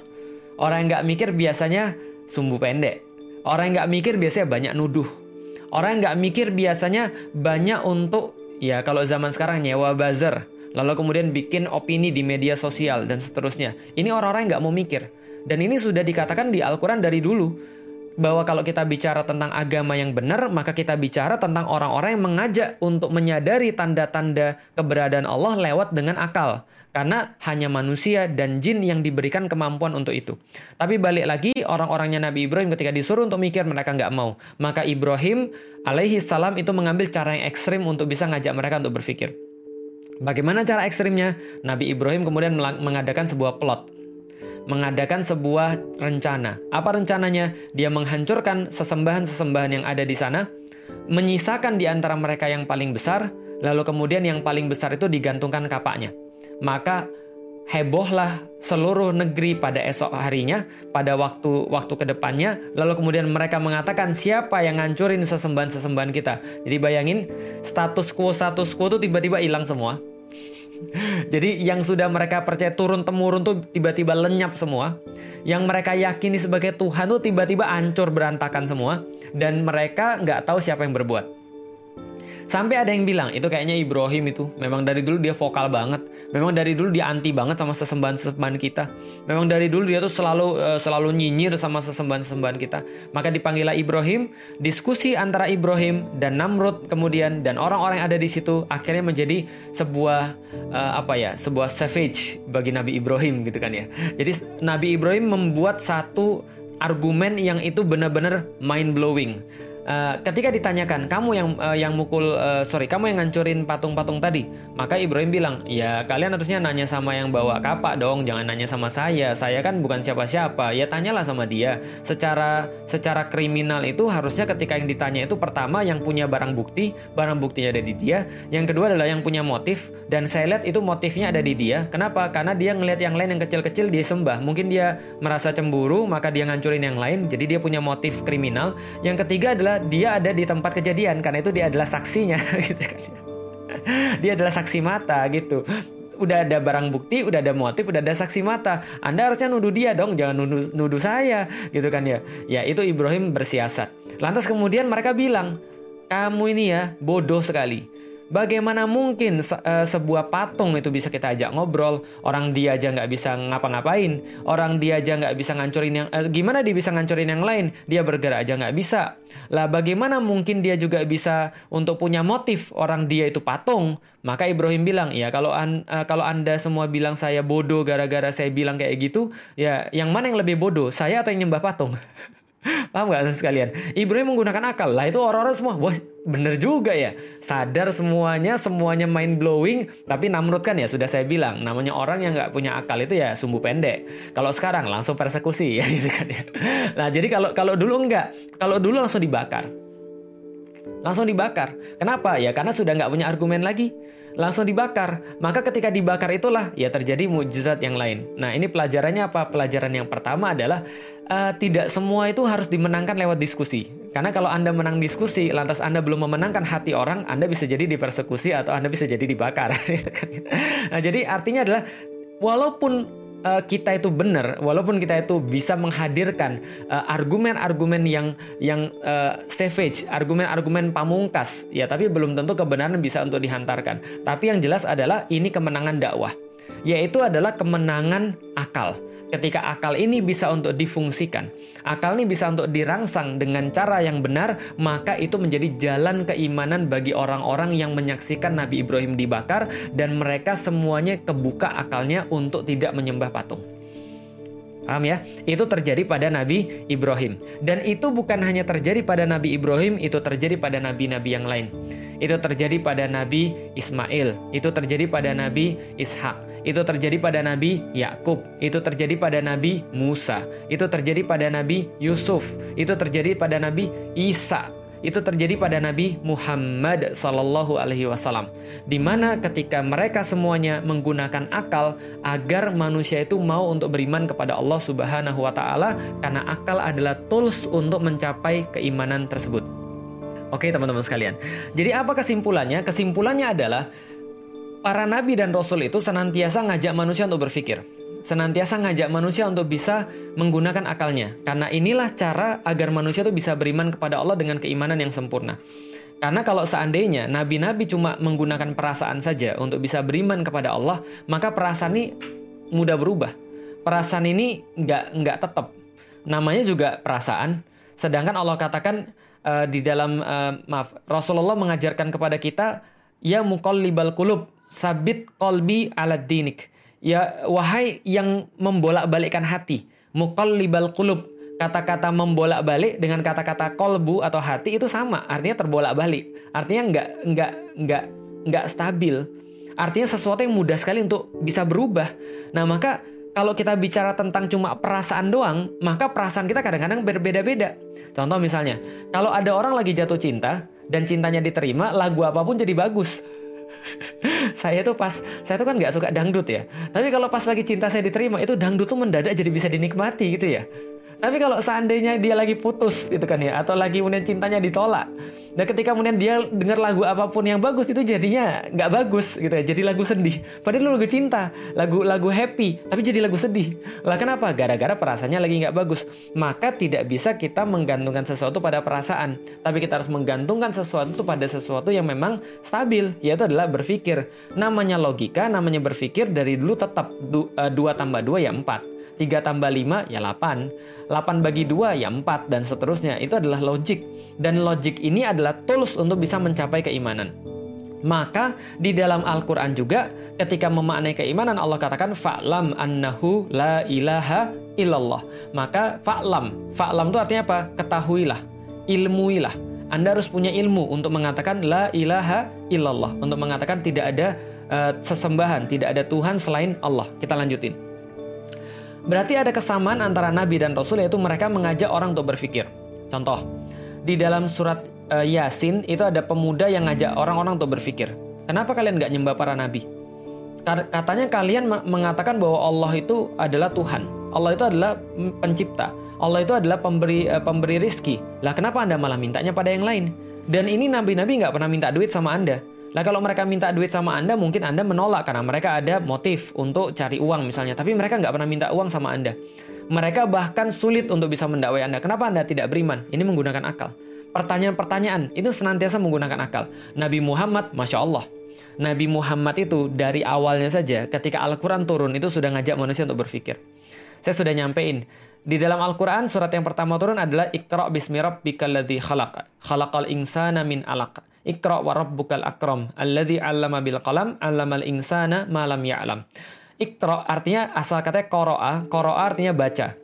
Orang nggak mikir biasanya sumbu pendek. Orang nggak mikir biasanya banyak nuduh Orang nggak mikir biasanya banyak untuk ya kalau zaman sekarang nyewa buzzer, lalu kemudian bikin opini di media sosial dan seterusnya. Ini orang-orang nggak mau mikir. Dan ini sudah dikatakan di Al-Quran dari dulu bahwa kalau kita bicara tentang agama yang benar, maka kita bicara tentang orang-orang yang mengajak untuk menyadari tanda-tanda keberadaan Allah lewat dengan akal. Karena hanya manusia dan jin yang diberikan kemampuan untuk itu. Tapi balik lagi, orang-orangnya Nabi Ibrahim ketika disuruh untuk mikir, mereka nggak mau. Maka Ibrahim alaihi salam itu mengambil cara yang ekstrim untuk bisa ngajak mereka untuk berpikir. Bagaimana cara ekstrimnya? Nabi Ibrahim kemudian mengadakan sebuah plot mengadakan sebuah rencana. Apa rencananya? Dia menghancurkan sesembahan-sesembahan yang ada di sana, menyisakan di antara mereka yang paling besar, lalu kemudian yang paling besar itu digantungkan kapaknya. Maka hebohlah seluruh negeri pada esok harinya, pada waktu waktu ke depannya, lalu kemudian mereka mengatakan siapa yang ngancurin sesembahan-sesembahan kita. Jadi bayangin status quo status quo itu tiba-tiba hilang semua Jadi yang sudah mereka percaya turun temurun tuh tiba-tiba lenyap semua. Yang mereka yakini sebagai Tuhan tuh tiba-tiba hancur berantakan semua. Dan mereka nggak tahu siapa yang berbuat. Sampai ada yang bilang, itu kayaknya Ibrahim itu. Memang dari dulu dia vokal banget. Memang dari dulu dia anti banget sama sesembahan-sesembahan kita. Memang dari dulu dia tuh selalu uh, selalu nyinyir sama sesembahan-sesembahan kita. Maka dipanggillah Ibrahim. Diskusi antara Ibrahim dan Namrud kemudian dan orang-orang yang ada di situ akhirnya menjadi sebuah uh, apa ya, sebuah savage bagi Nabi Ibrahim gitu kan ya. Jadi Nabi Ibrahim membuat satu argumen yang itu benar-benar mind blowing Uh, ketika ditanyakan kamu yang uh, yang mukul uh, sorry kamu yang ngancurin patung-patung tadi? Maka Ibrahim bilang ya kalian harusnya nanya sama yang bawa kapak dong jangan nanya sama saya. Saya kan bukan siapa-siapa. Ya tanyalah sama dia. Secara secara kriminal itu harusnya ketika yang ditanya itu pertama yang punya barang bukti barang buktinya ada di dia. Yang kedua adalah yang punya motif. Dan saya lihat itu motifnya ada di dia. Kenapa? Karena dia ngelihat yang lain yang kecil-kecil dia sembah. Mungkin dia merasa cemburu maka dia ngancurin yang lain. Jadi dia punya motif kriminal. Yang ketiga adalah dia ada di tempat kejadian karena itu dia adalah saksinya [laughs] gitu kan. Dia adalah saksi mata gitu. Udah ada barang bukti, udah ada motif, udah ada saksi mata. Anda harusnya nuduh dia dong, jangan nuduh, nuduh saya gitu kan ya. Ya itu Ibrahim bersiasat. Lantas kemudian mereka bilang, kamu ini ya bodoh sekali Bagaimana mungkin se uh, sebuah patung itu bisa kita ajak ngobrol? Orang dia aja nggak bisa ngapa-ngapain. Orang dia aja nggak bisa ngancurin yang... Uh, gimana dia bisa ngancurin yang lain? Dia bergerak aja nggak bisa. Lah bagaimana mungkin dia juga bisa untuk punya motif orang dia itu patung? Maka Ibrahim bilang, ya kalau an uh, kalau anda semua bilang saya bodoh gara-gara saya bilang kayak gitu, ya yang mana yang lebih bodoh? Saya atau yang nyembah patung? [laughs] Paham gak sekalian? Ibrahim menggunakan akal. Lah itu orang-orang semua, wah bener juga ya. Sadar semuanya, semuanya mind blowing. Tapi Namrud kan ya sudah saya bilang, namanya orang yang nggak punya akal itu ya sumbu pendek. Kalau sekarang langsung persekusi [laughs] ya gitu kan ya. Nah jadi kalau kalau dulu enggak, kalau dulu langsung dibakar. Langsung dibakar. Kenapa? Ya karena sudah nggak punya argumen lagi langsung dibakar. Maka ketika dibakar itulah ya terjadi mujizat yang lain. Nah, ini pelajarannya apa? Pelajaran yang pertama adalah uh, tidak semua itu harus dimenangkan lewat diskusi. Karena kalau Anda menang diskusi, lantas Anda belum memenangkan hati orang, Anda bisa jadi dipersekusi atau Anda bisa jadi dibakar. [laughs] nah, jadi artinya adalah walaupun uh, kita itu benar, walaupun kita itu bisa menghadirkan eh, argumen-argumen uh, yang yang uh, savage, argumen-argumen pamungkas, ya tapi belum tentu kebenaran bisa untuk dihantarkan. Tapi yang jelas adalah ini kemenangan dakwah, yaitu adalah kemenangan akal ketika akal ini bisa untuk difungsikan, akal ini bisa untuk dirangsang dengan cara yang benar, maka itu menjadi jalan keimanan bagi orang-orang yang menyaksikan Nabi Ibrahim dibakar dan mereka semuanya kebuka akalnya untuk tidak menyembah patung. Paham ya? Itu terjadi pada Nabi Ibrahim. Dan itu bukan hanya terjadi pada Nabi Ibrahim, itu terjadi pada nabi-nabi yang lain. Itu terjadi pada Nabi Ismail, itu terjadi pada Nabi Ishak, itu terjadi pada Nabi Yakub, itu terjadi pada Nabi Musa, itu terjadi pada Nabi Yusuf, itu terjadi pada Nabi Isa, itu terjadi pada Nabi Muhammad Sallallahu Alaihi Wasallam, di mana ketika mereka semuanya menggunakan akal agar manusia itu mau untuk beriman kepada Allah Subhanahu Wa Taala, karena akal adalah tools untuk mencapai keimanan tersebut. Oke teman-teman sekalian, jadi apa kesimpulannya? Kesimpulannya adalah para nabi dan rasul itu senantiasa ngajak manusia untuk berpikir senantiasa ngajak manusia untuk bisa menggunakan akalnya. Karena inilah cara agar manusia itu bisa beriman kepada Allah dengan keimanan yang sempurna. Karena kalau seandainya nabi-nabi cuma menggunakan perasaan saja untuk bisa beriman kepada Allah, maka perasaan ini mudah berubah. Perasaan ini nggak nggak tetap. Namanya juga perasaan. Sedangkan Allah katakan uh, di dalam uh, maaf Rasulullah mengajarkan kepada kita ya libal kulub sabit kolbi ala dinik Ya wahai yang membolak-balikkan hati, muqallibal qulub. Kata-kata membolak-balik dengan kata-kata kolbu atau hati itu sama, artinya terbolak-balik. Artinya nggak nggak nggak nggak stabil. Artinya sesuatu yang mudah sekali untuk bisa berubah. Nah, maka kalau kita bicara tentang cuma perasaan doang, maka perasaan kita kadang-kadang berbeda-beda. Contoh misalnya, kalau ada orang lagi jatuh cinta dan cintanya diterima, lagu apa pun jadi bagus [laughs] saya tuh pas saya tuh kan nggak suka dangdut ya. Tapi kalau pas lagi cinta saya diterima itu dangdut tuh mendadak jadi bisa dinikmati gitu ya tapi kalau seandainya dia lagi putus gitu kan ya atau lagi kemudian cintanya ditolak dan ketika kemudian dia dengar lagu apa pun yang bagus itu jadinya nggak bagus gitu ya. Jadi lagu sedih. Padahal lagu cinta, lagu lagu happy, tapi jadi lagu sedih. Lah kenapa? Gara-gara perasaannya lagi nggak bagus. Maka tidak bisa kita menggantungkan sesuatu pada perasaan, tapi kita harus menggantungkan sesuatu pada sesuatu yang memang stabil, yaitu adalah berpikir. Namanya logika, namanya berpikir dari dulu tetap 2 eh, tambah 2 ya 4. 3 tambah 5 ya 8. 8 bagi 2 ya 4 dan seterusnya. Itu adalah logik. Dan logik ini adalah tools untuk bisa mencapai keimanan. Maka di dalam Al-Quran juga ketika memaknai keimanan Allah katakan fa'lam annahu la ilaha illallah. Maka fa'lam. Fa'lam itu artinya apa? Ketahuilah. Ilmuilah. Anda harus punya ilmu untuk mengatakan la ilaha illallah. Untuk mengatakan tidak ada uh, sesembahan, tidak ada Tuhan selain Allah. Kita lanjutin. Berarti ada kesamaan antara nabi dan rasul yaitu mereka mengajak orang untuk berpikir. Contoh, di dalam surat uh, Yasin itu ada pemuda yang ngajak orang-orang untuk berpikir. Kenapa kalian nggak nyembah para nabi? Katanya kalian mengatakan bahwa Allah itu adalah Tuhan. Allah itu adalah pencipta. Allah itu adalah pemberi uh, pemberi rizki. Lah kenapa anda malah mintanya pada yang lain? Dan ini nabi-nabi nggak pernah minta duit sama anda. Lah kalau mereka minta duit sama Anda, mungkin Anda menolak karena mereka ada motif untuk cari uang misalnya. Tapi mereka nggak pernah minta uang sama Anda. Mereka bahkan sulit untuk bisa mendakwai Anda. Kenapa Anda tidak beriman? Ini menggunakan akal. Pertanyaan-pertanyaan itu senantiasa menggunakan akal. Nabi Muhammad, Masya Allah. Nabi Muhammad itu dari awalnya saja ketika Al-Quran turun itu sudah ngajak manusia untuk berpikir. Saya sudah nyampein. Di dalam Al-Quran surat yang pertama turun adalah Iqra bismi rabbikal ladzi khalaq. Khalaqal insana min alaq. Iqra wa rabbukal akram alladzi 'allama bil qalam 'allamal insana ma lam ya'lam. Iqra artinya asal katanya qara'a, qara'a artinya baca.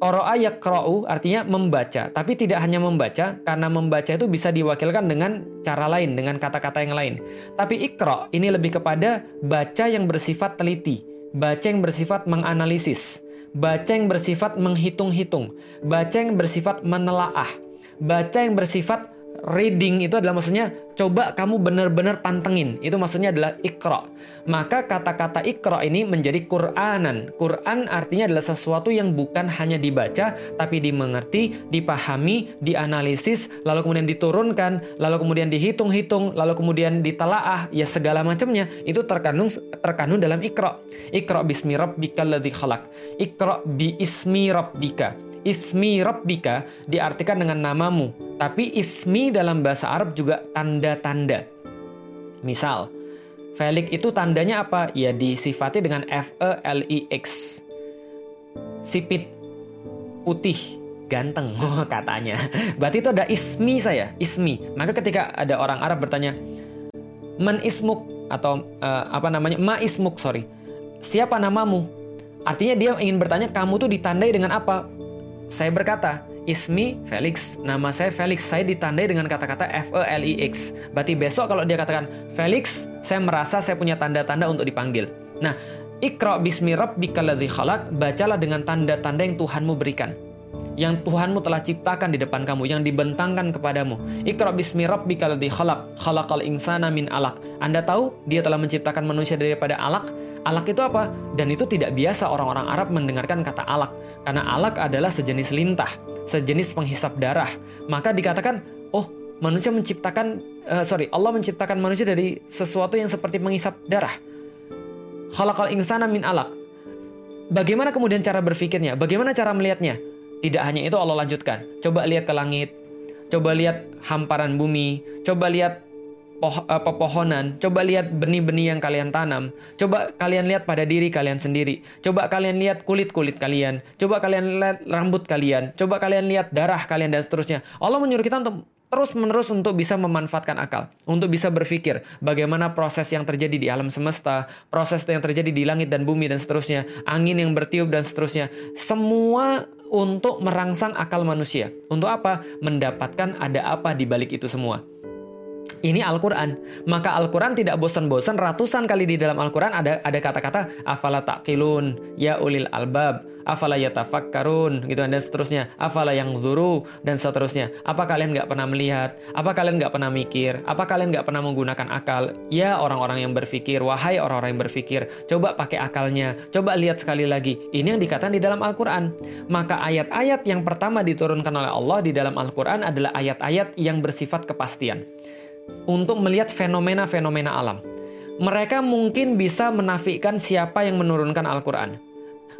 Qara'a yaqra'u artinya membaca, tapi tidak hanya membaca karena membaca itu bisa diwakilkan dengan cara lain, dengan kata-kata yang lain. Tapi Iqra ini lebih kepada baca yang bersifat teliti, baca yang bersifat menganalisis, baca yang bersifat menghitung-hitung, baca yang bersifat menelaah, baca yang bersifat reading itu adalah maksudnya coba kamu benar-benar pantengin. Itu maksudnya adalah ikra. Maka kata-kata ikra ini menjadi Quranan. Quran artinya adalah sesuatu yang bukan hanya dibaca tapi dimengerti, dipahami, dianalisis, lalu kemudian diturunkan, lalu kemudian dihitung-hitung, lalu kemudian ditelaah, ya segala macamnya itu terkandung terkandung dalam ikra. Ikra bismi rabbikal ladzi khalaq. Ikra bi ismi rabbika Ismi Rabbika diartikan dengan namamu, tapi ismi dalam bahasa Arab juga tanda-tanda. Misal, Felix itu tandanya apa? Ya disifati dengan F E L I X. Sipit, putih, ganteng [laughs] katanya. Berarti itu ada ismi saya, ismi. Maka ketika ada orang Arab bertanya, "Man ismuk?" atau uh, apa namanya? "Ma ismuk?" sorry. Siapa namamu? Artinya dia ingin bertanya kamu tuh ditandai dengan apa? Saya berkata, Ismi Felix. Nama saya Felix. Saya ditandai dengan kata-kata F E L I X. Berarti besok kalau dia katakan Felix, saya merasa saya punya tanda-tanda untuk dipanggil. Nah, Iqra bismi rabbikal ladzi khalaq, bacalah dengan tanda-tanda yang Tuhanmu berikan. Yang Tuhanmu telah ciptakan di depan kamu, yang dibentangkan kepadamu. Iqra bismi rabbikal ladzi khalaq, khalaqal insana min alaq. Anda tahu dia telah menciptakan manusia daripada alak? Alak itu apa? Dan itu tidak biasa orang-orang Arab mendengarkan kata alak. Karena alak adalah sejenis lintah, sejenis penghisap darah. Maka dikatakan, oh manusia menciptakan, uh, sorry, Allah menciptakan manusia dari sesuatu yang seperti penghisap darah. Khalaqal insana min alak. Bagaimana kemudian cara berpikirnya? Bagaimana cara melihatnya? Tidak hanya itu Allah lanjutkan. Coba lihat ke langit. Coba lihat hamparan bumi. Coba lihat uh, pepohonan, coba lihat benih-benih yang kalian tanam, coba kalian lihat pada diri kalian sendiri, coba kalian lihat kulit-kulit kalian, coba kalian lihat rambut kalian, coba kalian lihat darah kalian dan seterusnya. Allah menyuruh kita untuk terus-menerus untuk bisa memanfaatkan akal, untuk bisa berpikir bagaimana proses yang terjadi di alam semesta, proses yang terjadi di langit dan bumi dan seterusnya, angin yang bertiup dan seterusnya. Semua untuk merangsang akal manusia. Untuk apa? Mendapatkan ada apa di balik itu semua. Ini Al-Quran. Maka Al-Quran tidak bosan-bosan. Ratusan kali di dalam Al-Quran ada ada kata-kata afala taqilun, ya ulil albab, afala yatafakkarun, gitu dan seterusnya. Afala yang zuru dan seterusnya. Apa kalian nggak pernah melihat? Apa kalian nggak pernah mikir? Apa kalian nggak pernah menggunakan akal? Ya orang-orang yang berpikir, wahai orang-orang yang berpikir, coba pakai akalnya. Coba lihat sekali lagi. Ini yang dikatakan di dalam Al-Quran. Maka ayat-ayat yang pertama diturunkan oleh Allah di dalam Al-Quran adalah ayat-ayat yang bersifat kepastian untuk melihat fenomena-fenomena alam. Mereka mungkin bisa menafikan siapa yang menurunkan Al-Quran.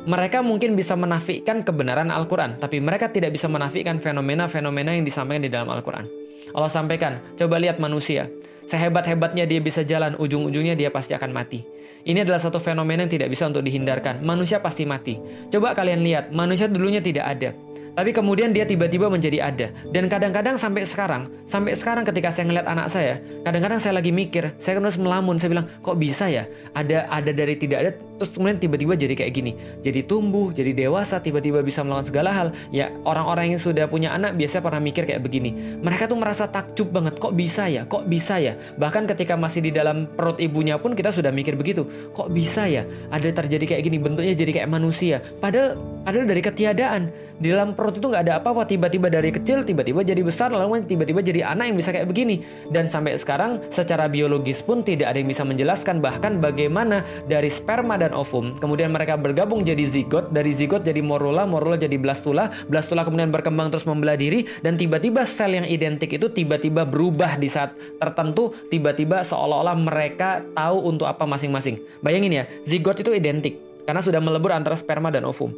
Mereka mungkin bisa menafikan kebenaran Al-Quran, tapi mereka tidak bisa menafikan fenomena-fenomena yang disampaikan di dalam Al-Quran. Allah sampaikan, coba lihat manusia. Sehebat-hebatnya dia bisa jalan, ujung-ujungnya dia pasti akan mati. Ini adalah satu fenomena yang tidak bisa untuk dihindarkan. Manusia pasti mati. Coba kalian lihat, manusia dulunya tidak ada. Tapi kemudian dia tiba-tiba menjadi ada. Dan kadang-kadang sampai sekarang, sampai sekarang ketika saya ngeliat anak saya, kadang-kadang saya lagi mikir, saya terus melamun, saya bilang, kok bisa ya? Ada ada dari tidak ada, terus kemudian tiba-tiba jadi kayak gini. Jadi tumbuh, jadi dewasa, tiba-tiba bisa melakukan segala hal. Ya orang-orang yang sudah punya anak biasanya pernah mikir kayak begini. Mereka tuh merasa takjub banget, kok bisa ya? Kok bisa ya? Bahkan ketika masih di dalam perut ibunya pun kita sudah mikir begitu. Kok bisa ya? Ada terjadi kayak gini, bentuknya jadi kayak manusia. Padahal padahal dari ketiadaan di dalam perut itu nggak ada apa-apa tiba-tiba dari kecil tiba-tiba jadi besar lalu tiba-tiba jadi anak yang bisa kayak begini dan sampai sekarang secara biologis pun tidak ada yang bisa menjelaskan bahkan bagaimana dari sperma dan ovum. Kemudian mereka bergabung jadi zigot dari zigot jadi morula morula jadi blastula. Blastula kemudian berkembang terus membelah diri dan tiba-tiba sel yang identik itu tiba-tiba berubah di saat tertentu tiba-tiba seolah-olah mereka tahu untuk apa masing-masing. Bayangin ya zigot itu identik karena sudah melebur antara sperma dan ovum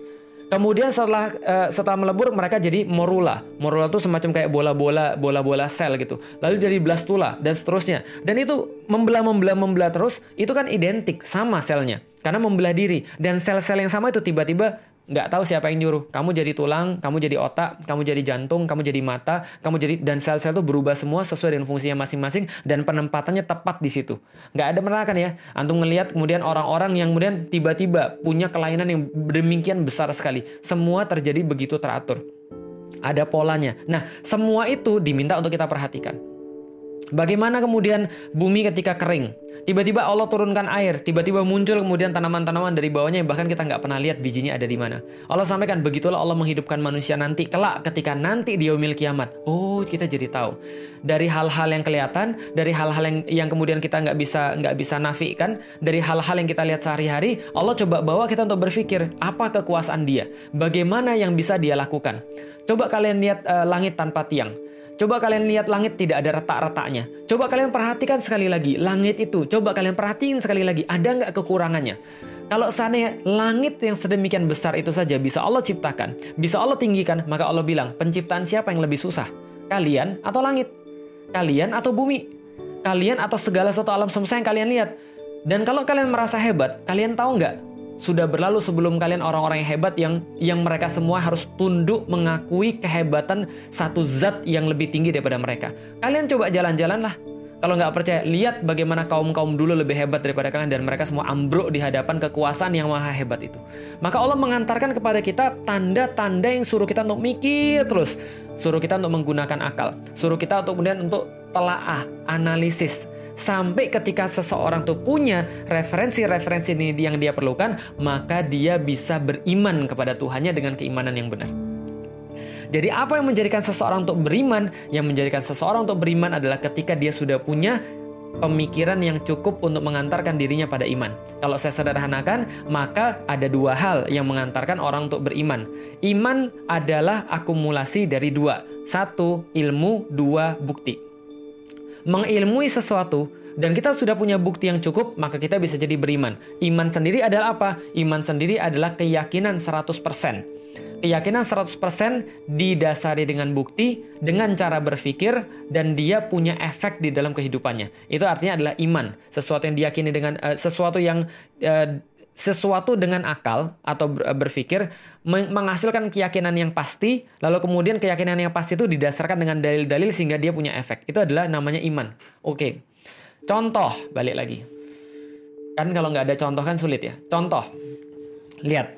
Kemudian setelah uh, setelah melebur mereka jadi morula. Morula itu semacam kayak bola-bola bola-bola sel gitu. Lalu jadi blastula dan seterusnya. Dan itu membelah membelah membelah terus itu kan identik sama selnya karena membelah diri dan sel-sel yang sama itu tiba-tiba nggak tahu siapa yang nyuruh. Kamu jadi tulang, kamu jadi otak, kamu jadi jantung, kamu jadi mata, kamu jadi dan sel-sel itu berubah semua sesuai dengan fungsinya masing-masing dan penempatannya tepat di situ. Nggak ada pernah kan ya, antum ngelihat kemudian orang-orang yang kemudian tiba-tiba punya kelainan yang demikian besar sekali. Semua terjadi begitu teratur. Ada polanya. Nah, semua itu diminta untuk kita perhatikan. Bagaimana kemudian bumi ketika kering? Tiba-tiba Allah turunkan air, tiba-tiba muncul kemudian tanaman-tanaman dari bawahnya yang bahkan kita nggak pernah lihat bijinya ada di mana. Allah sampaikan begitulah Allah menghidupkan manusia nanti kelak ketika nanti di yaumil kiamat. Oh, kita jadi tahu dari hal-hal yang kelihatan, dari hal-hal yang yang kemudian kita nggak bisa nggak bisa nafikan, dari hal-hal yang kita lihat sehari-hari, Allah coba bawa kita untuk berpikir apa kekuasaan Dia, bagaimana yang bisa Dia lakukan. Coba kalian lihat uh, langit tanpa tiang. Coba kalian lihat langit tidak ada retak-retaknya. Coba kalian perhatikan sekali lagi langit itu. Coba kalian perhatiin sekali lagi ada nggak kekurangannya. Kalau seandainya langit yang sedemikian besar itu saja bisa Allah ciptakan, bisa Allah tinggikan, maka Allah bilang penciptaan siapa yang lebih susah? Kalian atau langit? Kalian atau bumi? Kalian atau segala sesuatu alam semesta yang kalian lihat? Dan kalau kalian merasa hebat, kalian tahu nggak sudah berlalu sebelum kalian orang-orang yang hebat yang yang mereka semua harus tunduk mengakui kehebatan satu zat yang lebih tinggi daripada mereka. Kalian coba jalan-jalan lah. Kalau nggak percaya, lihat bagaimana kaum-kaum dulu lebih hebat daripada kalian dan mereka semua ambruk di hadapan kekuasaan yang maha hebat itu. Maka Allah mengantarkan kepada kita tanda-tanda yang suruh kita untuk mikir terus, suruh kita untuk menggunakan akal, suruh kita untuk kemudian untuk telaah, analisis, Sampai ketika seseorang tuh punya referensi-referensi ini yang dia perlukan, maka dia bisa beriman kepada Tuhannya dengan keimanan yang benar. Jadi apa yang menjadikan seseorang untuk beriman? Yang menjadikan seseorang untuk beriman adalah ketika dia sudah punya pemikiran yang cukup untuk mengantarkan dirinya pada iman. Kalau saya sederhanakan, maka ada dua hal yang mengantarkan orang untuk beriman. Iman adalah akumulasi dari dua. Satu, ilmu. Dua, bukti. Mengilmui sesuatu dan kita sudah punya bukti yang cukup, maka kita bisa jadi beriman. Iman sendiri adalah apa? Iman sendiri adalah keyakinan 100% keyakinan 100% didasari dengan bukti, dengan cara berpikir, dan dia punya efek di dalam kehidupannya. Itu artinya adalah iman. Sesuatu yang diyakini dengan, uh, sesuatu yang uh, sesuatu dengan akal atau berpikir menghasilkan keyakinan yang pasti, lalu kemudian keyakinan yang pasti itu didasarkan dengan dalil-dalil sehingga dia punya efek. Itu adalah namanya iman. Oke, contoh balik lagi. Kan kalau nggak ada contoh kan sulit ya. Contoh, lihat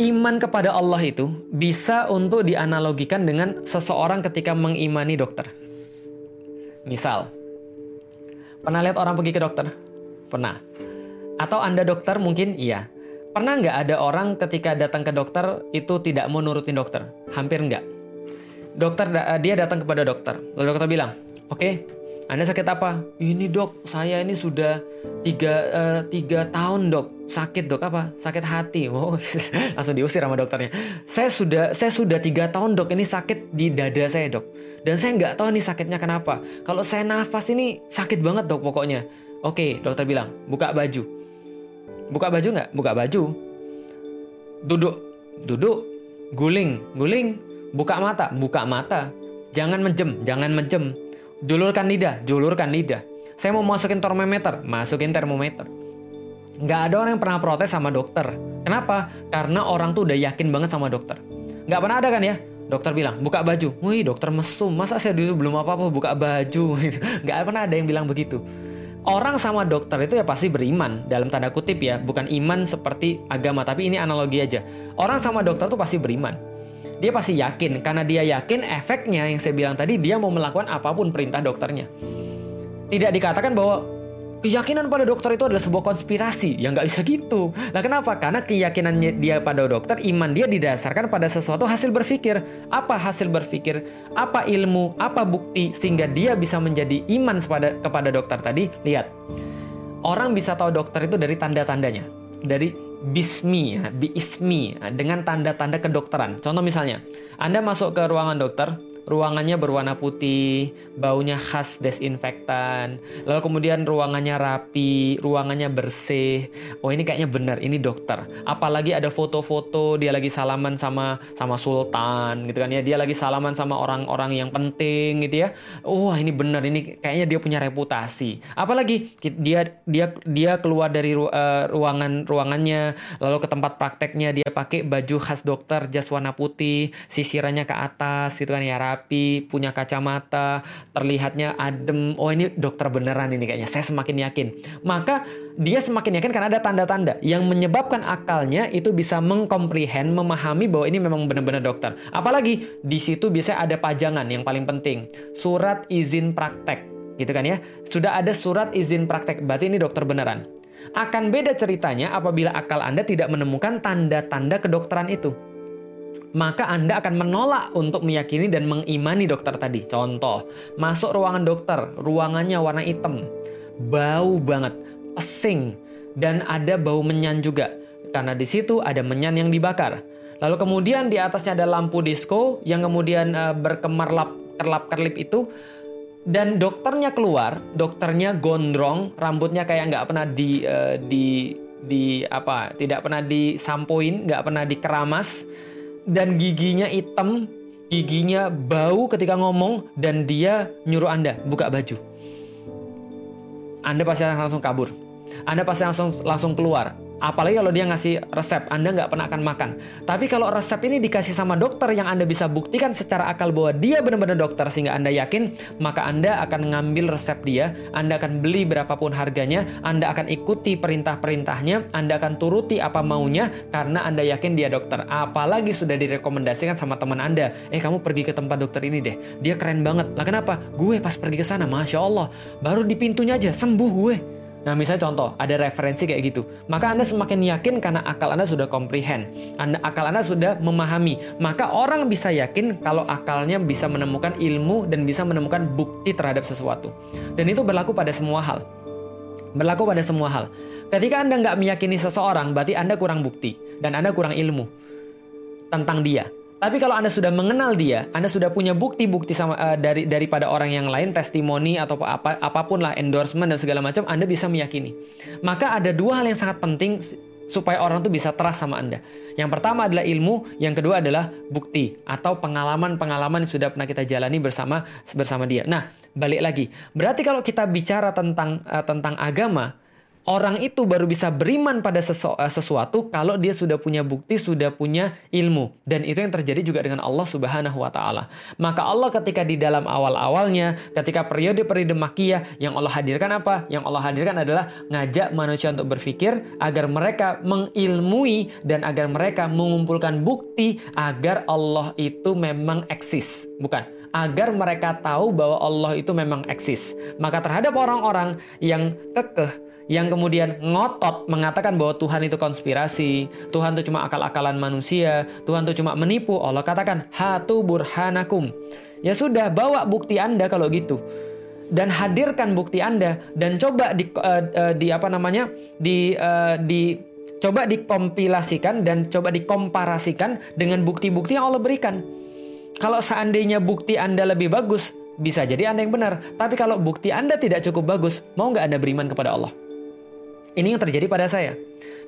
iman kepada Allah itu bisa untuk dianalogikan dengan seseorang ketika mengimani dokter. Misal, pernah lihat orang pergi ke dokter? Pernah. Atau Anda dokter mungkin iya. Pernah nggak ada orang ketika datang ke dokter itu tidak mau nurutin dokter? Hampir nggak. Dokter dia datang kepada dokter. Lalu dokter bilang, oke, okay, anda sakit apa? Ini dok, saya ini sudah tiga, uh, tiga tahun dok. Sakit dok apa? Sakit hati. [laughs] Oh, [laughs] langsung diusir sama dokternya. Saya sudah, saya sudah tiga tahun dok. Ini sakit di dada saya dok. Dan saya nggak tahu nih sakitnya kenapa. Kalau saya nafas ini sakit banget dok pokoknya. Oke, dokter bilang buka baju. Buka baju nggak? Buka baju. Duduk, duduk. Guling, guling. Buka mata, buka mata. Jangan menjem, jangan menjem Julurkan lidah, julurkan lidah. Saya mau masukin termometer, masukin termometer. Nggak ada orang yang pernah protes sama dokter. Kenapa? Karena orang tuh udah yakin banget sama dokter. Nggak pernah ada kan ya? Dokter bilang, buka baju. Wih, dokter mesum. Masa saya dulu belum apa-apa buka baju? [laughs] Nggak pernah ada yang bilang begitu. Orang sama dokter itu ya pasti beriman dalam tanda kutip ya, bukan iman seperti agama, tapi ini analogi aja. Orang sama dokter tuh pasti beriman dia pasti yakin karena dia yakin efeknya yang saya bilang tadi dia mau melakukan apa pun perintah dokternya. Tidak dikatakan bahwa keyakinan pada dokter itu adalah sebuah konspirasi. Ya nggak bisa gitu. Nah kenapa? Karena keyakinannya dia pada dokter, iman dia didasarkan pada sesuatu hasil berpikir. Apa hasil berpikir? Apa ilmu? Apa bukti? Sehingga dia bisa menjadi iman kepada, kepada dokter tadi. Lihat, orang bisa tahu dokter itu dari tanda-tandanya. Dari bismi, ya, biismi, dengan tanda-tanda kedokteran. Contoh misalnya, Anda masuk ke ruangan dokter, ruangannya berwarna putih, baunya khas desinfektan, lalu kemudian ruangannya rapi, ruangannya bersih. Oh ini kayaknya benar, ini dokter. Apalagi ada foto-foto dia lagi salaman sama sama sultan gitu kan ya, dia lagi salaman sama orang-orang yang penting gitu ya. Wah oh, ini benar, ini kayaknya dia punya reputasi. Apalagi dia dia dia keluar dari ru, uh, ruangan ruangannya, lalu ke tempat prakteknya dia pakai baju khas dokter, jas warna putih, sisirannya ke atas gitu kan ya rapi rapi, punya kacamata, terlihatnya adem. Oh ini dokter beneran ini kayaknya. Saya semakin yakin. Maka dia semakin yakin karena ada tanda-tanda yang menyebabkan akalnya itu bisa mengkomprehend, memahami bahwa ini memang benar-benar dokter. Apalagi di situ biasanya ada pajangan yang paling penting, surat izin praktek, gitu kan ya. Sudah ada surat izin praktek, berarti ini dokter beneran. Akan beda ceritanya apabila akal Anda tidak menemukan tanda-tanda kedokteran itu maka Anda akan menolak untuk meyakini dan mengimani dokter tadi. Contoh, masuk ruangan dokter, ruangannya warna hitam, bau banget, pesing, dan ada bau menyan juga. Karena di situ ada menyan yang dibakar. Lalu kemudian di atasnya ada lampu disco yang kemudian uh, berkemarlap kerlap-kerlip itu dan dokternya keluar, dokternya gondrong, rambutnya kayak nggak pernah di uh, di di apa, tidak pernah disampoin, nggak pernah dikeramas dan giginya hitam, giginya bau ketika ngomong dan dia nyuruh Anda buka baju. Anda pasti langsung kabur. Anda pasti langsung langsung keluar Apalagi kalau dia ngasih resep, Anda nggak pernah akan makan. Tapi kalau resep ini dikasih sama dokter yang Anda bisa buktikan secara akal bahwa dia benar-benar dokter sehingga Anda yakin, maka Anda akan ngambil resep dia, Anda akan beli berapapun harganya, Anda akan ikuti perintah-perintahnya, Anda akan turuti apa maunya karena Anda yakin dia dokter. Apalagi sudah direkomendasikan sama teman Anda, eh kamu pergi ke tempat dokter ini deh, dia keren banget. Lah kenapa? Gue pas pergi ke sana, masya Allah, baru di pintunya aja sembuh gue Nah, misalnya contoh, ada referensi kayak gitu. Maka Anda semakin yakin karena akal Anda sudah comprehend. Anda, akal Anda sudah memahami. Maka orang bisa yakin kalau akalnya bisa menemukan ilmu dan bisa menemukan bukti terhadap sesuatu. Dan itu berlaku pada semua hal. Berlaku pada semua hal. Ketika Anda nggak meyakini seseorang, berarti Anda kurang bukti. Dan Anda kurang ilmu tentang dia. Tapi kalau Anda sudah mengenal dia, Anda sudah punya bukti-bukti sama uh, dari daripada orang yang lain, testimoni atau apa apa pun lah endorsement dan segala macam, Anda bisa meyakini. Maka ada dua hal yang sangat penting supaya orang tuh bisa trust sama Anda. Yang pertama adalah ilmu, yang kedua adalah bukti atau pengalaman-pengalaman yang sudah pernah kita jalani bersama bersama dia. Nah, balik lagi. Berarti kalau kita bicara tentang uh, tentang agama, orang itu baru bisa beriman pada sesu eh, sesuatu kalau dia sudah punya bukti, sudah punya ilmu. Dan itu yang terjadi juga dengan Allah Subhanahu wa taala. Maka Allah ketika di dalam awal-awalnya, ketika periode-periode makiyah yang Allah hadirkan apa? Yang Allah hadirkan adalah ngajak manusia untuk berpikir agar mereka mengilmui dan agar mereka mengumpulkan bukti agar Allah itu memang eksis. Bukan agar mereka tahu bahwa Allah itu memang eksis. Maka terhadap orang-orang yang kekeh yang kemudian ngotot mengatakan bahwa Tuhan itu konspirasi, Tuhan itu cuma akal-akalan manusia, Tuhan itu cuma menipu. Allah katakan, "Hatu burhanakum." Ya sudah, bawa bukti Anda kalau gitu. Dan hadirkan bukti Anda dan coba di uh, uh, di apa namanya? di uh, di coba dikompilasikan dan coba dikomparasikan dengan bukti-bukti yang Allah berikan. Kalau seandainya bukti Anda lebih bagus, bisa jadi Anda yang benar. Tapi kalau bukti Anda tidak cukup bagus, mau nggak Anda beriman kepada Allah? Ini yang terjadi pada saya.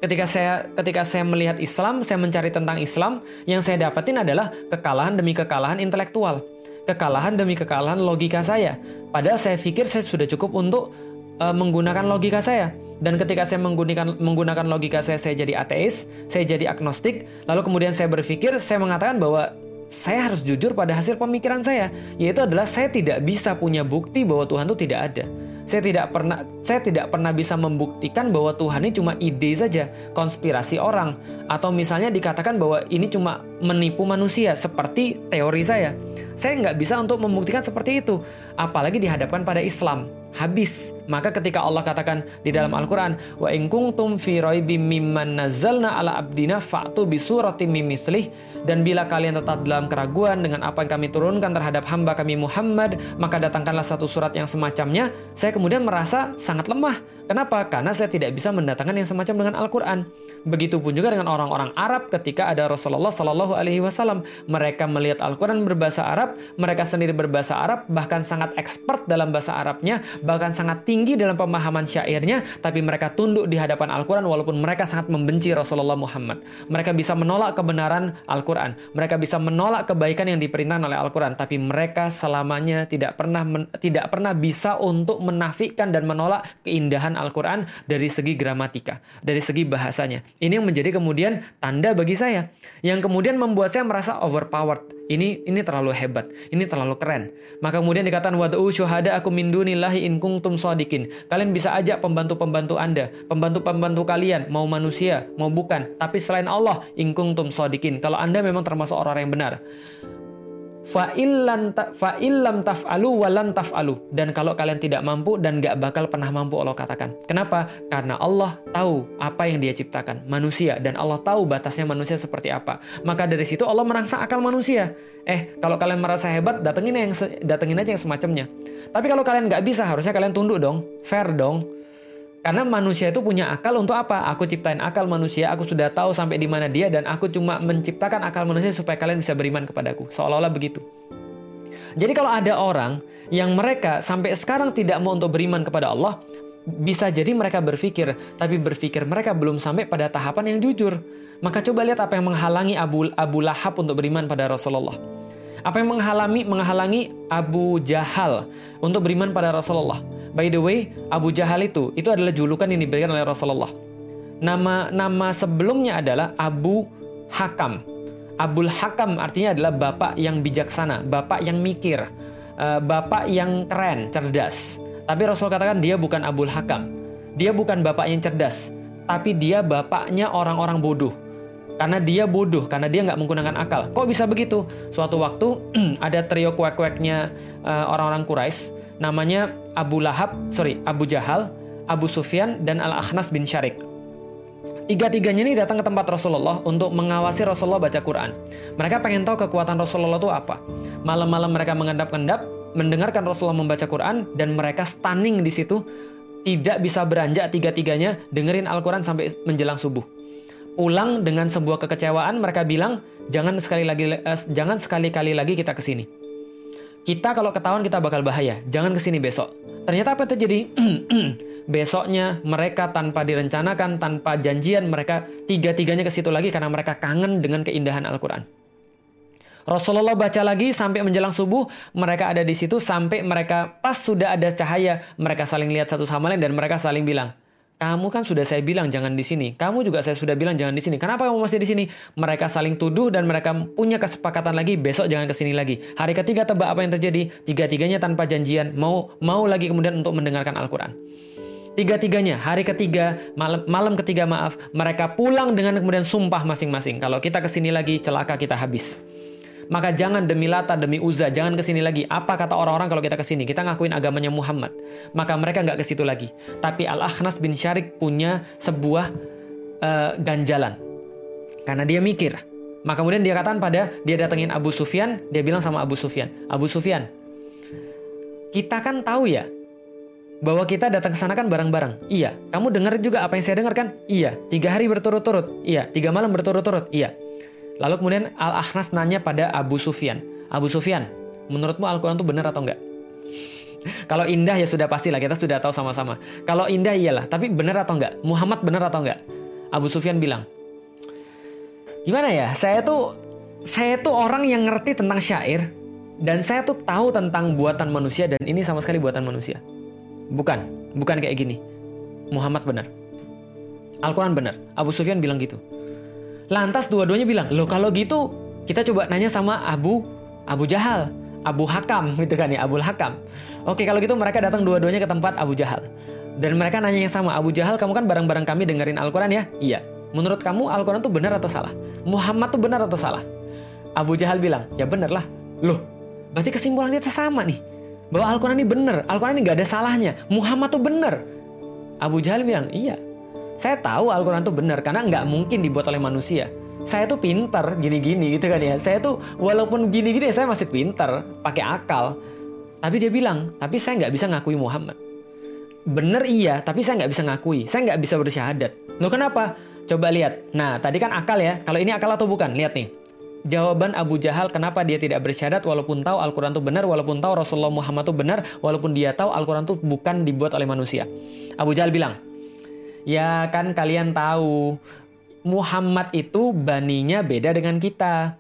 Ketika saya ketika saya melihat Islam, saya mencari tentang Islam, yang saya dapatin adalah kekalahan demi kekalahan intelektual. Kekalahan demi kekalahan logika saya. Padahal saya pikir saya sudah cukup untuk uh, menggunakan logika saya. Dan ketika saya menggunakan menggunakan logika saya, saya jadi ateis, saya jadi agnostik. Lalu kemudian saya berpikir, saya mengatakan bahwa saya harus jujur pada hasil pemikiran saya, yaitu adalah saya tidak bisa punya bukti bahwa Tuhan itu tidak ada. Saya tidak pernah saya tidak pernah bisa membuktikan bahwa Tuhan ini cuma ide saja, konspirasi orang atau misalnya dikatakan bahwa ini cuma menipu manusia seperti teori saya. Saya nggak bisa untuk membuktikan seperti itu, apalagi dihadapkan pada Islam habis. Maka ketika Allah katakan di dalam Al-Qur'an, "Wa in kuntum fi raibim mimman nazzalna ala abdina fa'tu bi suratim mimislih." Dan bila kalian tetap dalam keraguan dengan apa yang kami turunkan terhadap hamba kami Muhammad, maka datangkanlah satu surat yang semacamnya. Saya kemudian merasa sangat lemah. Kenapa? Karena saya tidak bisa mendatangkan yang semacam dengan Al-Qur'an. Begitupun juga dengan orang-orang Arab ketika ada Rasulullah Shallallahu Alaihi Wasallam. Mereka melihat Al-Quran berbahasa Arab, mereka sendiri berbahasa Arab, bahkan sangat expert dalam bahasa Arabnya, bahkan sangat tinggi dalam pemahaman syairnya, tapi mereka tunduk di hadapan Al-Quran walaupun mereka sangat membenci Rasulullah Muhammad. Mereka bisa menolak kebenaran Al-Quran, mereka bisa menolak kebaikan yang diperintahkan oleh Al-Quran, tapi mereka selamanya tidak pernah men, tidak pernah bisa untuk menafikan dan menolak keindahan Al-Quran dari segi gramatika, dari segi bahasanya. Ini yang menjadi kemudian tanda bagi saya yang kemudian membuat saya merasa overpowered. Ini ini terlalu hebat, ini terlalu keren. Maka kemudian dikatakan wad'u syuhada aku min dunillahi in kuntum shadiqin. Kalian bisa ajak pembantu-pembantu Anda, pembantu-pembantu kalian, mau manusia, mau bukan, tapi selain Allah in kuntum shadiqin. Kalau Anda memang termasuk orang yang benar fa'illam ta, taf'alu walan taf'alu. Dan kalau kalian tidak mampu dan gak bakal pernah mampu Allah katakan. Kenapa? Karena Allah tahu apa yang dia ciptakan, manusia. Dan Allah tahu batasnya manusia seperti apa. Maka dari situ Allah merangsang akal manusia. Eh, kalau kalian merasa hebat, datengin, yang, datengin aja yang semacamnya. Tapi kalau kalian gak bisa, harusnya kalian tunduk dong. Fair dong. Karena manusia itu punya akal untuk apa? Aku ciptain akal manusia, aku sudah tahu sampai di mana dia dan aku cuma menciptakan akal manusia supaya kalian bisa beriman kepadaku. Seolah-olah begitu. Jadi kalau ada orang yang mereka sampai sekarang tidak mau untuk beriman kepada Allah, bisa jadi mereka berpikir, tapi berpikir mereka belum sampai pada tahapan yang jujur. Maka coba lihat apa yang menghalangi Abu, Abu Lahab untuk beriman pada Rasulullah. Apa yang menghalangi menghalangi Abu Jahal untuk beriman pada Rasulullah? By the way, Abu Jahal itu itu adalah julukan yang diberikan oleh Rasulullah. Nama nama sebelumnya adalah Abu Hakam. Abul Hakam artinya adalah bapak yang bijaksana, bapak yang mikir, eh, bapak yang keren, cerdas. Tapi Rasul katakan dia bukan Abul Hakam. Dia bukan bapak yang cerdas, tapi dia bapaknya orang-orang bodoh karena dia bodoh, karena dia nggak menggunakan akal. Kok bisa begitu? Suatu waktu [clears throat] ada trio kuek-kueknya uh, orang-orang Quraisy, namanya Abu Lahab, sorry Abu Jahal, Abu Sufyan, dan Al-Akhnas bin Syarik. Tiga-tiganya ini datang ke tempat Rasulullah untuk mengawasi Rasulullah baca Quran. Mereka pengen tahu kekuatan Rasulullah itu apa. Malam-malam mereka mengendap-endap, mendengarkan Rasulullah membaca Quran, dan mereka stunning di situ, tidak bisa beranjak tiga-tiganya, dengerin Al-Quran sampai menjelang subuh. Pulang dengan sebuah kekecewaan, mereka bilang, jangan sekali lagi, eh, jangan sekali-kali lagi kita ke sini. Kita kalau ketahuan kita bakal bahaya, jangan ke sini besok. Ternyata apa terjadi? [clears throat] Besoknya mereka tanpa direncanakan, tanpa janjian, mereka tiga-tiganya ke situ lagi karena mereka kangen dengan keindahan Al-Quran. Rasulullah baca lagi sampai menjelang subuh, mereka ada di situ sampai mereka pas sudah ada cahaya, mereka saling lihat satu sama lain dan mereka saling bilang, kamu kan sudah saya bilang jangan di sini. Kamu juga saya sudah bilang jangan di sini. Kenapa kamu masih di sini? Mereka saling tuduh dan mereka punya kesepakatan lagi besok jangan ke sini lagi. Hari ketiga tebak apa yang terjadi? Tiga-tiganya tanpa janjian mau mau lagi kemudian untuk mendengarkan Al-Qur'an. Tiga-tiganya, hari ketiga, malam, malam ketiga maaf, mereka pulang dengan kemudian sumpah masing-masing. Kalau kita ke sini lagi, celaka kita habis. Maka jangan demi Lata, demi Uza, jangan ke sini lagi. Apa kata orang-orang kalau kita ke sini? Kita ngakuin agamanya Muhammad. Maka mereka nggak ke situ lagi. Tapi Al-Akhnas bin Syarik punya sebuah uh, ganjalan. Karena dia mikir. Maka kemudian dia katakan pada, dia datengin Abu Sufyan, dia bilang sama Abu Sufyan, Abu Sufyan, kita kan tahu ya, bahwa kita datang ke sana kan bareng-bareng. Iya. Kamu dengar juga apa yang saya dengar kan? Iya. Tiga hari berturut-turut. Iya. Tiga malam berturut-turut. Iya. Lalu kemudian Al-Akhnas nanya pada Abu Sufyan. Abu Sufyan, menurutmu Al-Quran itu benar atau enggak? [laughs] Kalau indah ya sudah pasti lah, kita sudah tahu sama-sama. Kalau indah iyalah, tapi benar atau enggak? Muhammad benar atau enggak? Abu Sufyan bilang, gimana ya, saya tuh saya tuh orang yang ngerti tentang syair, dan saya tuh tahu tentang buatan manusia, dan ini sama sekali buatan manusia. Bukan, bukan kayak gini. Muhammad benar. Al-Quran benar. Abu Sufyan bilang gitu. Lantas dua-duanya bilang, loh kalau gitu kita coba nanya sama Abu Abu Jahal, Abu Hakam [laughs] gitu kan ya, Abu Hakam. Oke kalau gitu mereka datang dua-duanya ke tempat Abu Jahal. Dan mereka nanya yang sama, Abu Jahal kamu kan bareng-bareng kami dengerin Al-Quran ya? Iya. Menurut kamu Al-Quran itu benar atau salah? Muhammad tuh benar atau salah? Abu Jahal bilang, ya benar lah. Loh, berarti kesimpulannya sama nih bahwa Al-Quran ini benar, Al-Quran ini gak ada salahnya, Muhammad tuh benar. Abu Jahal bilang, iya, saya tahu Al-Quran tuh benar karena nggak mungkin dibuat oleh manusia. Saya tuh pintar gini-gini gitu kan ya. Saya tuh walaupun gini-gini saya masih pintar, pakai akal. Tapi dia bilang, tapi saya nggak bisa ngakui Muhammad. Bener iya, tapi saya nggak bisa ngakui. Saya nggak bisa bersyahadat. Loh kenapa? Coba lihat. Nah, tadi kan akal ya. Kalau ini akal atau bukan? Lihat nih jawaban Abu Jahal kenapa dia tidak bersyahadat walaupun tahu Al-Quran itu benar, walaupun tahu Rasulullah Muhammad itu benar, walaupun dia tahu Al-Quran itu bukan dibuat oleh manusia. Abu Jahal bilang, ya kan kalian tahu Muhammad itu baninya beda dengan kita.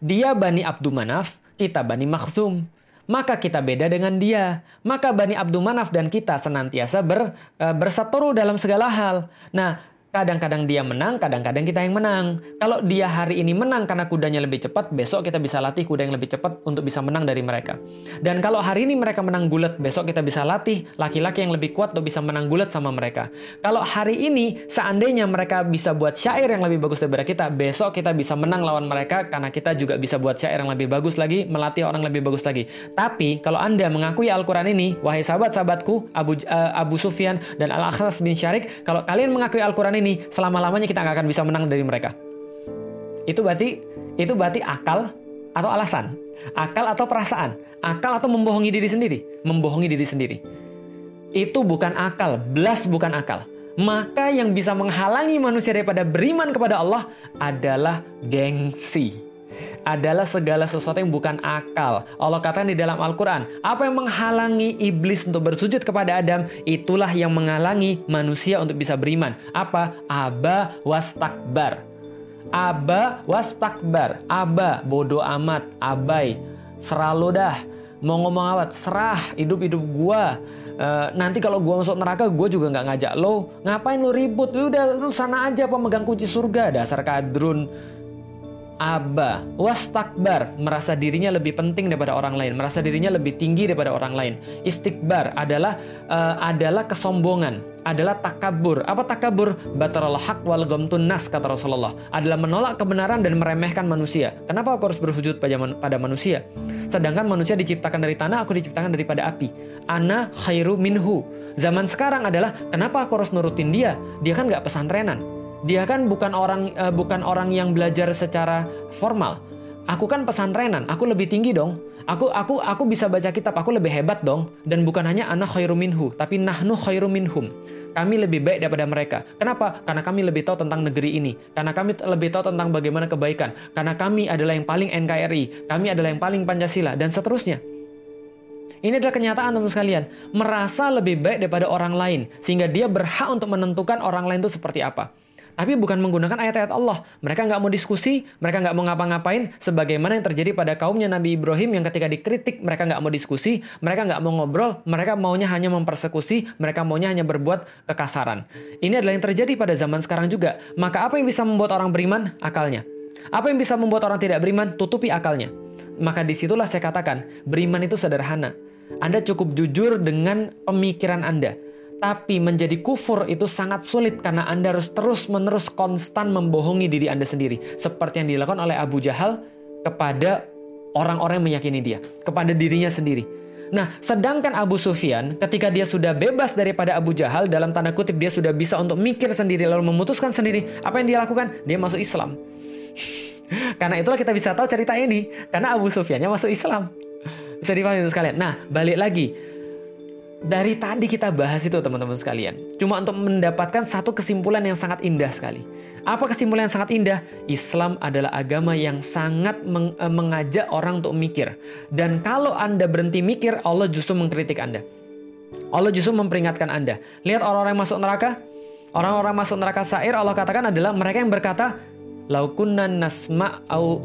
Dia bani Abdul Manaf, kita bani Makhzum. Maka kita beda dengan dia. Maka Bani Abdul Manaf dan kita senantiasa ber, e, bersatoru dalam segala hal. Nah, Kadang-kadang dia menang, kadang-kadang kita yang menang. Kalau dia hari ini menang karena kudanya lebih cepat, besok kita bisa latih kuda yang lebih cepat untuk bisa menang dari mereka. Dan kalau hari ini mereka menang gulat, besok kita bisa latih laki-laki yang lebih kuat untuk bisa menang gulat sama mereka. Kalau hari ini seandainya mereka bisa buat syair yang lebih bagus daripada kita, besok kita bisa menang lawan mereka karena kita juga bisa buat syair yang lebih bagus lagi, melatih orang lebih bagus lagi. Tapi kalau Anda mengakui Al-Quran ini, wahai sahabat-sahabatku, Abu, uh, Abu Sufyan dan Al-Akhras bin Syarik, kalau kalian mengakui Al-Quran ini selama-lamanya kita nggak akan bisa menang dari mereka. Itu berarti itu berarti akal atau alasan, akal atau perasaan, akal atau membohongi diri sendiri, membohongi diri sendiri. Itu bukan akal, belas bukan akal. Maka yang bisa menghalangi manusia daripada beriman kepada Allah adalah gengsi adalah segala sesuatu yang bukan akal. Allah katakan di dalam Al-Quran, apa yang menghalangi iblis untuk bersujud kepada Adam, itulah yang menghalangi manusia untuk bisa beriman. Apa? Aba was takbar. Aba was takbar. Aba, bodoh amat, abai. Seralu dah. Mau ngomong apa? Serah, hidup-hidup gua. Uh, nanti kalau gua masuk neraka, gua juga nggak ngajak lo. Ngapain lo ribut? Udah, lu sana aja pemegang kunci surga. Dasar kadrun aba, wastakbar, merasa dirinya lebih penting daripada orang lain, merasa dirinya lebih tinggi daripada orang lain. Istikbar adalah uh, adalah kesombongan. adalah takabur. Apa takabur? Batarul haq wal gomtun nas kata Rasulullah. Adalah menolak kebenaran dan meremehkan manusia. Kenapa aku harus bersujud pada, pada manusia? Sedangkan manusia diciptakan dari tanah, aku diciptakan daripada api. Ana khairu minhu. Zaman sekarang adalah kenapa aku harus nurutin dia? Dia kan nggak pesantrenan. Dia kan bukan orang uh, bukan orang yang belajar secara formal. Aku kan pesantrenan, aku lebih tinggi dong. Aku aku aku bisa baca kitab, aku lebih hebat dong. Dan bukan hanya anak khairu minhu, tapi nahnu khairu minhum. Kami lebih baik daripada mereka. Kenapa? Karena kami lebih tahu tentang negeri ini. Karena kami lebih tahu tentang bagaimana kebaikan. Karena kami adalah yang paling NKRI. Kami adalah yang paling Pancasila dan seterusnya. Ini adalah kenyataan teman sekalian. Merasa lebih baik daripada orang lain. Sehingga dia berhak untuk menentukan orang lain itu seperti apa tapi bukan menggunakan ayat-ayat Allah. Mereka nggak mau diskusi, mereka nggak mau ngapa-ngapain, sebagaimana yang terjadi pada kaumnya Nabi Ibrahim yang ketika dikritik mereka nggak mau diskusi, mereka nggak mau ngobrol, mereka maunya hanya mempersekusi, mereka maunya hanya berbuat kekasaran. Ini adalah yang terjadi pada zaman sekarang juga. Maka apa yang bisa membuat orang beriman? Akalnya. Apa yang bisa membuat orang tidak beriman? Tutupi akalnya. Maka di situlah saya katakan, beriman itu sederhana. Anda cukup jujur dengan pemikiran Anda tapi menjadi kufur itu sangat sulit karena Anda harus terus-menerus konstan membohongi diri Anda sendiri. Seperti yang dilakukan oleh Abu Jahal kepada orang-orang yang meyakini dia, kepada dirinya sendiri. Nah, sedangkan Abu Sufyan ketika dia sudah bebas daripada Abu Jahal dalam tanda kutip dia sudah bisa untuk mikir sendiri lalu memutuskan sendiri apa yang dia lakukan? Dia masuk Islam. [laughs] karena itulah kita bisa tahu cerita ini karena Abu Sufyannya masuk Islam. Bisa dipahami sekalian. Nah, balik lagi dari tadi kita bahas itu teman-teman sekalian. Cuma untuk mendapatkan satu kesimpulan yang sangat indah sekali. Apa kesimpulan yang sangat indah? Islam adalah agama yang sangat meng eh, mengajak orang untuk mikir. Dan kalau Anda berhenti mikir, Allah justru mengkritik Anda. Allah justru memperingatkan Anda. Lihat orang-orang masuk neraka. Orang-orang masuk neraka sair Allah katakan adalah mereka yang berkata, Laukunna nasma' au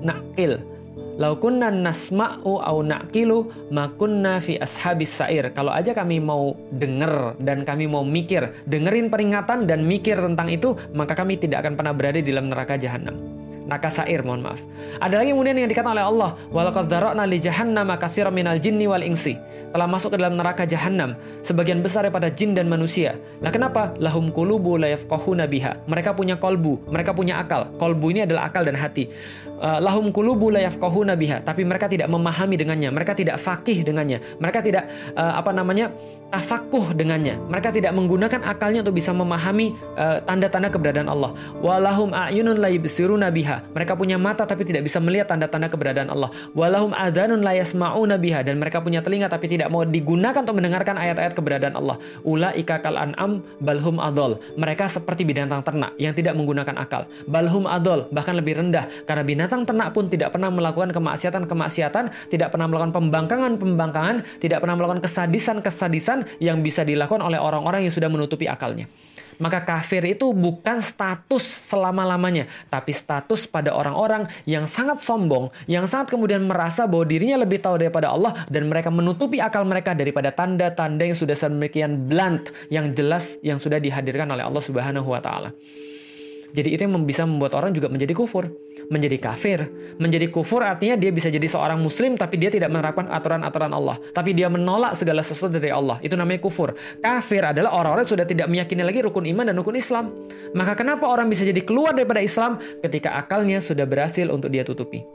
Laukunna nasma'u au na'kilu makunna fi ashabis sair. Kalau aja kami mau denger dan kami mau mikir, dengerin peringatan dan mikir tentang itu, maka kami tidak akan pernah berada di dalam neraka jahanam nakasair mohon maaf. Ada lagi kemudian yang dikatakan oleh Allah, walaqad dzara'na li jahannam katsiran minal jinni wal insi. Telah masuk ke dalam neraka jahanam sebagian besar daripada jin dan manusia. Lah kenapa? Lahum qulubu la yafqahuna biha. Mereka punya kolbu, mereka punya akal. Kolbu ini adalah akal dan hati. Uh, lahum qulubu la yafqahuna biha, tapi mereka tidak memahami dengannya, mereka tidak fakih dengannya, mereka tidak uh, apa namanya? tafakuh dengannya. Mereka tidak menggunakan akalnya untuk bisa memahami uh, tanda-tanda keberadaan Allah. Walahum a'yunun la yubsiruna biha mereka punya mata tapi tidak bisa melihat tanda-tanda keberadaan Allah. Walahum adanun la yasma'una biha dan mereka punya telinga tapi tidak mau digunakan untuk mendengarkan ayat-ayat keberadaan Allah. Ulaika kal an'am balhum adol. Mereka seperti binatang ternak yang tidak menggunakan akal. Balhum adol bahkan lebih rendah karena binatang ternak pun tidak pernah melakukan kemaksiatan-kemaksiatan, tidak pernah melakukan pembangkangan-pembangkangan, tidak pernah melakukan kesadisan-kesadisan yang bisa dilakukan oleh orang-orang yang sudah menutupi akalnya. Maka kafir itu bukan status selama-lamanya, tapi status pada orang-orang yang sangat sombong, yang sangat kemudian merasa bahwa dirinya lebih tahu daripada Allah dan mereka menutupi akal mereka daripada tanda-tanda yang sudah sedemikian blunt, yang jelas yang sudah dihadirkan oleh Allah Subhanahu wa taala. Jadi itu yang bisa membuat orang juga menjadi kufur, menjadi kafir. Menjadi kufur artinya dia bisa jadi seorang muslim tapi dia tidak menerapkan aturan-aturan Allah. Tapi dia menolak segala sesuatu dari Allah. Itu namanya kufur. Kafir adalah orang-orang sudah tidak meyakini lagi rukun iman dan rukun Islam. Maka kenapa orang bisa jadi keluar daripada Islam ketika akalnya sudah berhasil untuk dia tutupi?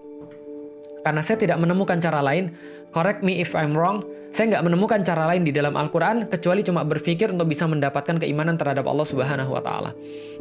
Karena saya tidak menemukan cara lain, correct me if I'm wrong, saya nggak menemukan cara lain di dalam Al-Quran kecuali cuma berpikir untuk bisa mendapatkan keimanan terhadap Allah Subhanahu wa Ta'ala.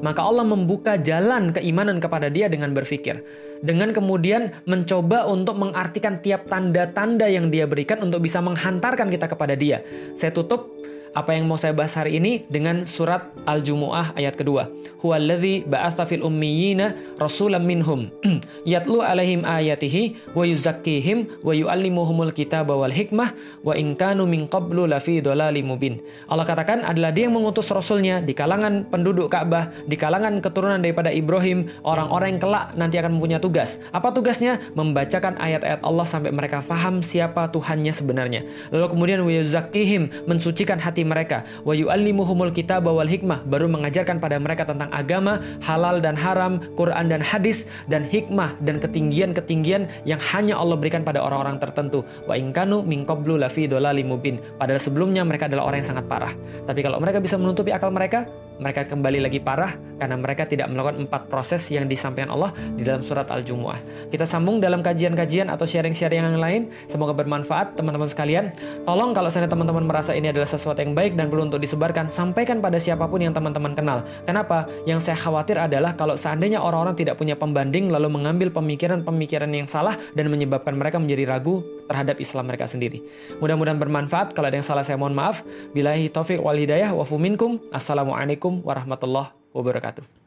Maka Allah membuka jalan keimanan kepada dia dengan berpikir, dengan kemudian mencoba untuk mengartikan tiap tanda-tanda yang dia berikan untuk bisa menghantarkan kita kepada dia. Saya tutup apa yang mau saya bahas hari ini dengan surat Al-Jumu'ah ayat kedua. Huwallazi ba'atha fil ummiyina rasulam minhum [clears throat] yatlu alaihim ayatihi wa yuzakkihim wa yu'allimuhumul kitaba wal hikmah wa in kanu min qablu lafi dhalalim mubin. Allah katakan adalah dia yang mengutus rasulnya di kalangan penduduk Ka'bah, di kalangan keturunan daripada Ibrahim, orang-orang yang kelak nanti akan mempunyai tugas. Apa tugasnya? Membacakan ayat-ayat Allah sampai mereka faham siapa Tuhannya sebenarnya. Lalu kemudian wa yuzakkihim mensucikan hati menasihati mereka. Wa yu'allimuhumul kitab wal hikmah, baru mengajarkan pada mereka tentang agama, halal dan haram, Quran dan hadis, dan hikmah dan ketinggian-ketinggian yang hanya Allah berikan pada orang-orang tertentu. Wa ingkanu min qablu lafi mubin. Padahal sebelumnya mereka adalah orang yang sangat parah. Tapi kalau mereka bisa menutupi akal mereka, mereka kembali lagi parah karena mereka tidak melakukan empat proses yang disampaikan Allah di dalam surat Al-Jumu'ah. Kita sambung dalam kajian-kajian atau sharing-sharing yang lain. Semoga bermanfaat teman-teman sekalian. Tolong kalau saya teman-teman merasa ini adalah sesuatu yang baik dan perlu untuk disebarkan, sampaikan pada siapa pun yang teman-teman kenal. Kenapa? Yang saya khawatir adalah kalau seandainya orang-orang tidak punya pembanding lalu mengambil pemikiran-pemikiran yang salah dan menyebabkan mereka menjadi ragu terhadap Islam mereka sendiri. Mudah-mudahan bermanfaat. Kalau ada yang salah saya mohon maaf. Bilahi taufik wal hidayah wa minkum. Assalamualaikum warahmatullahi wabarakatuh.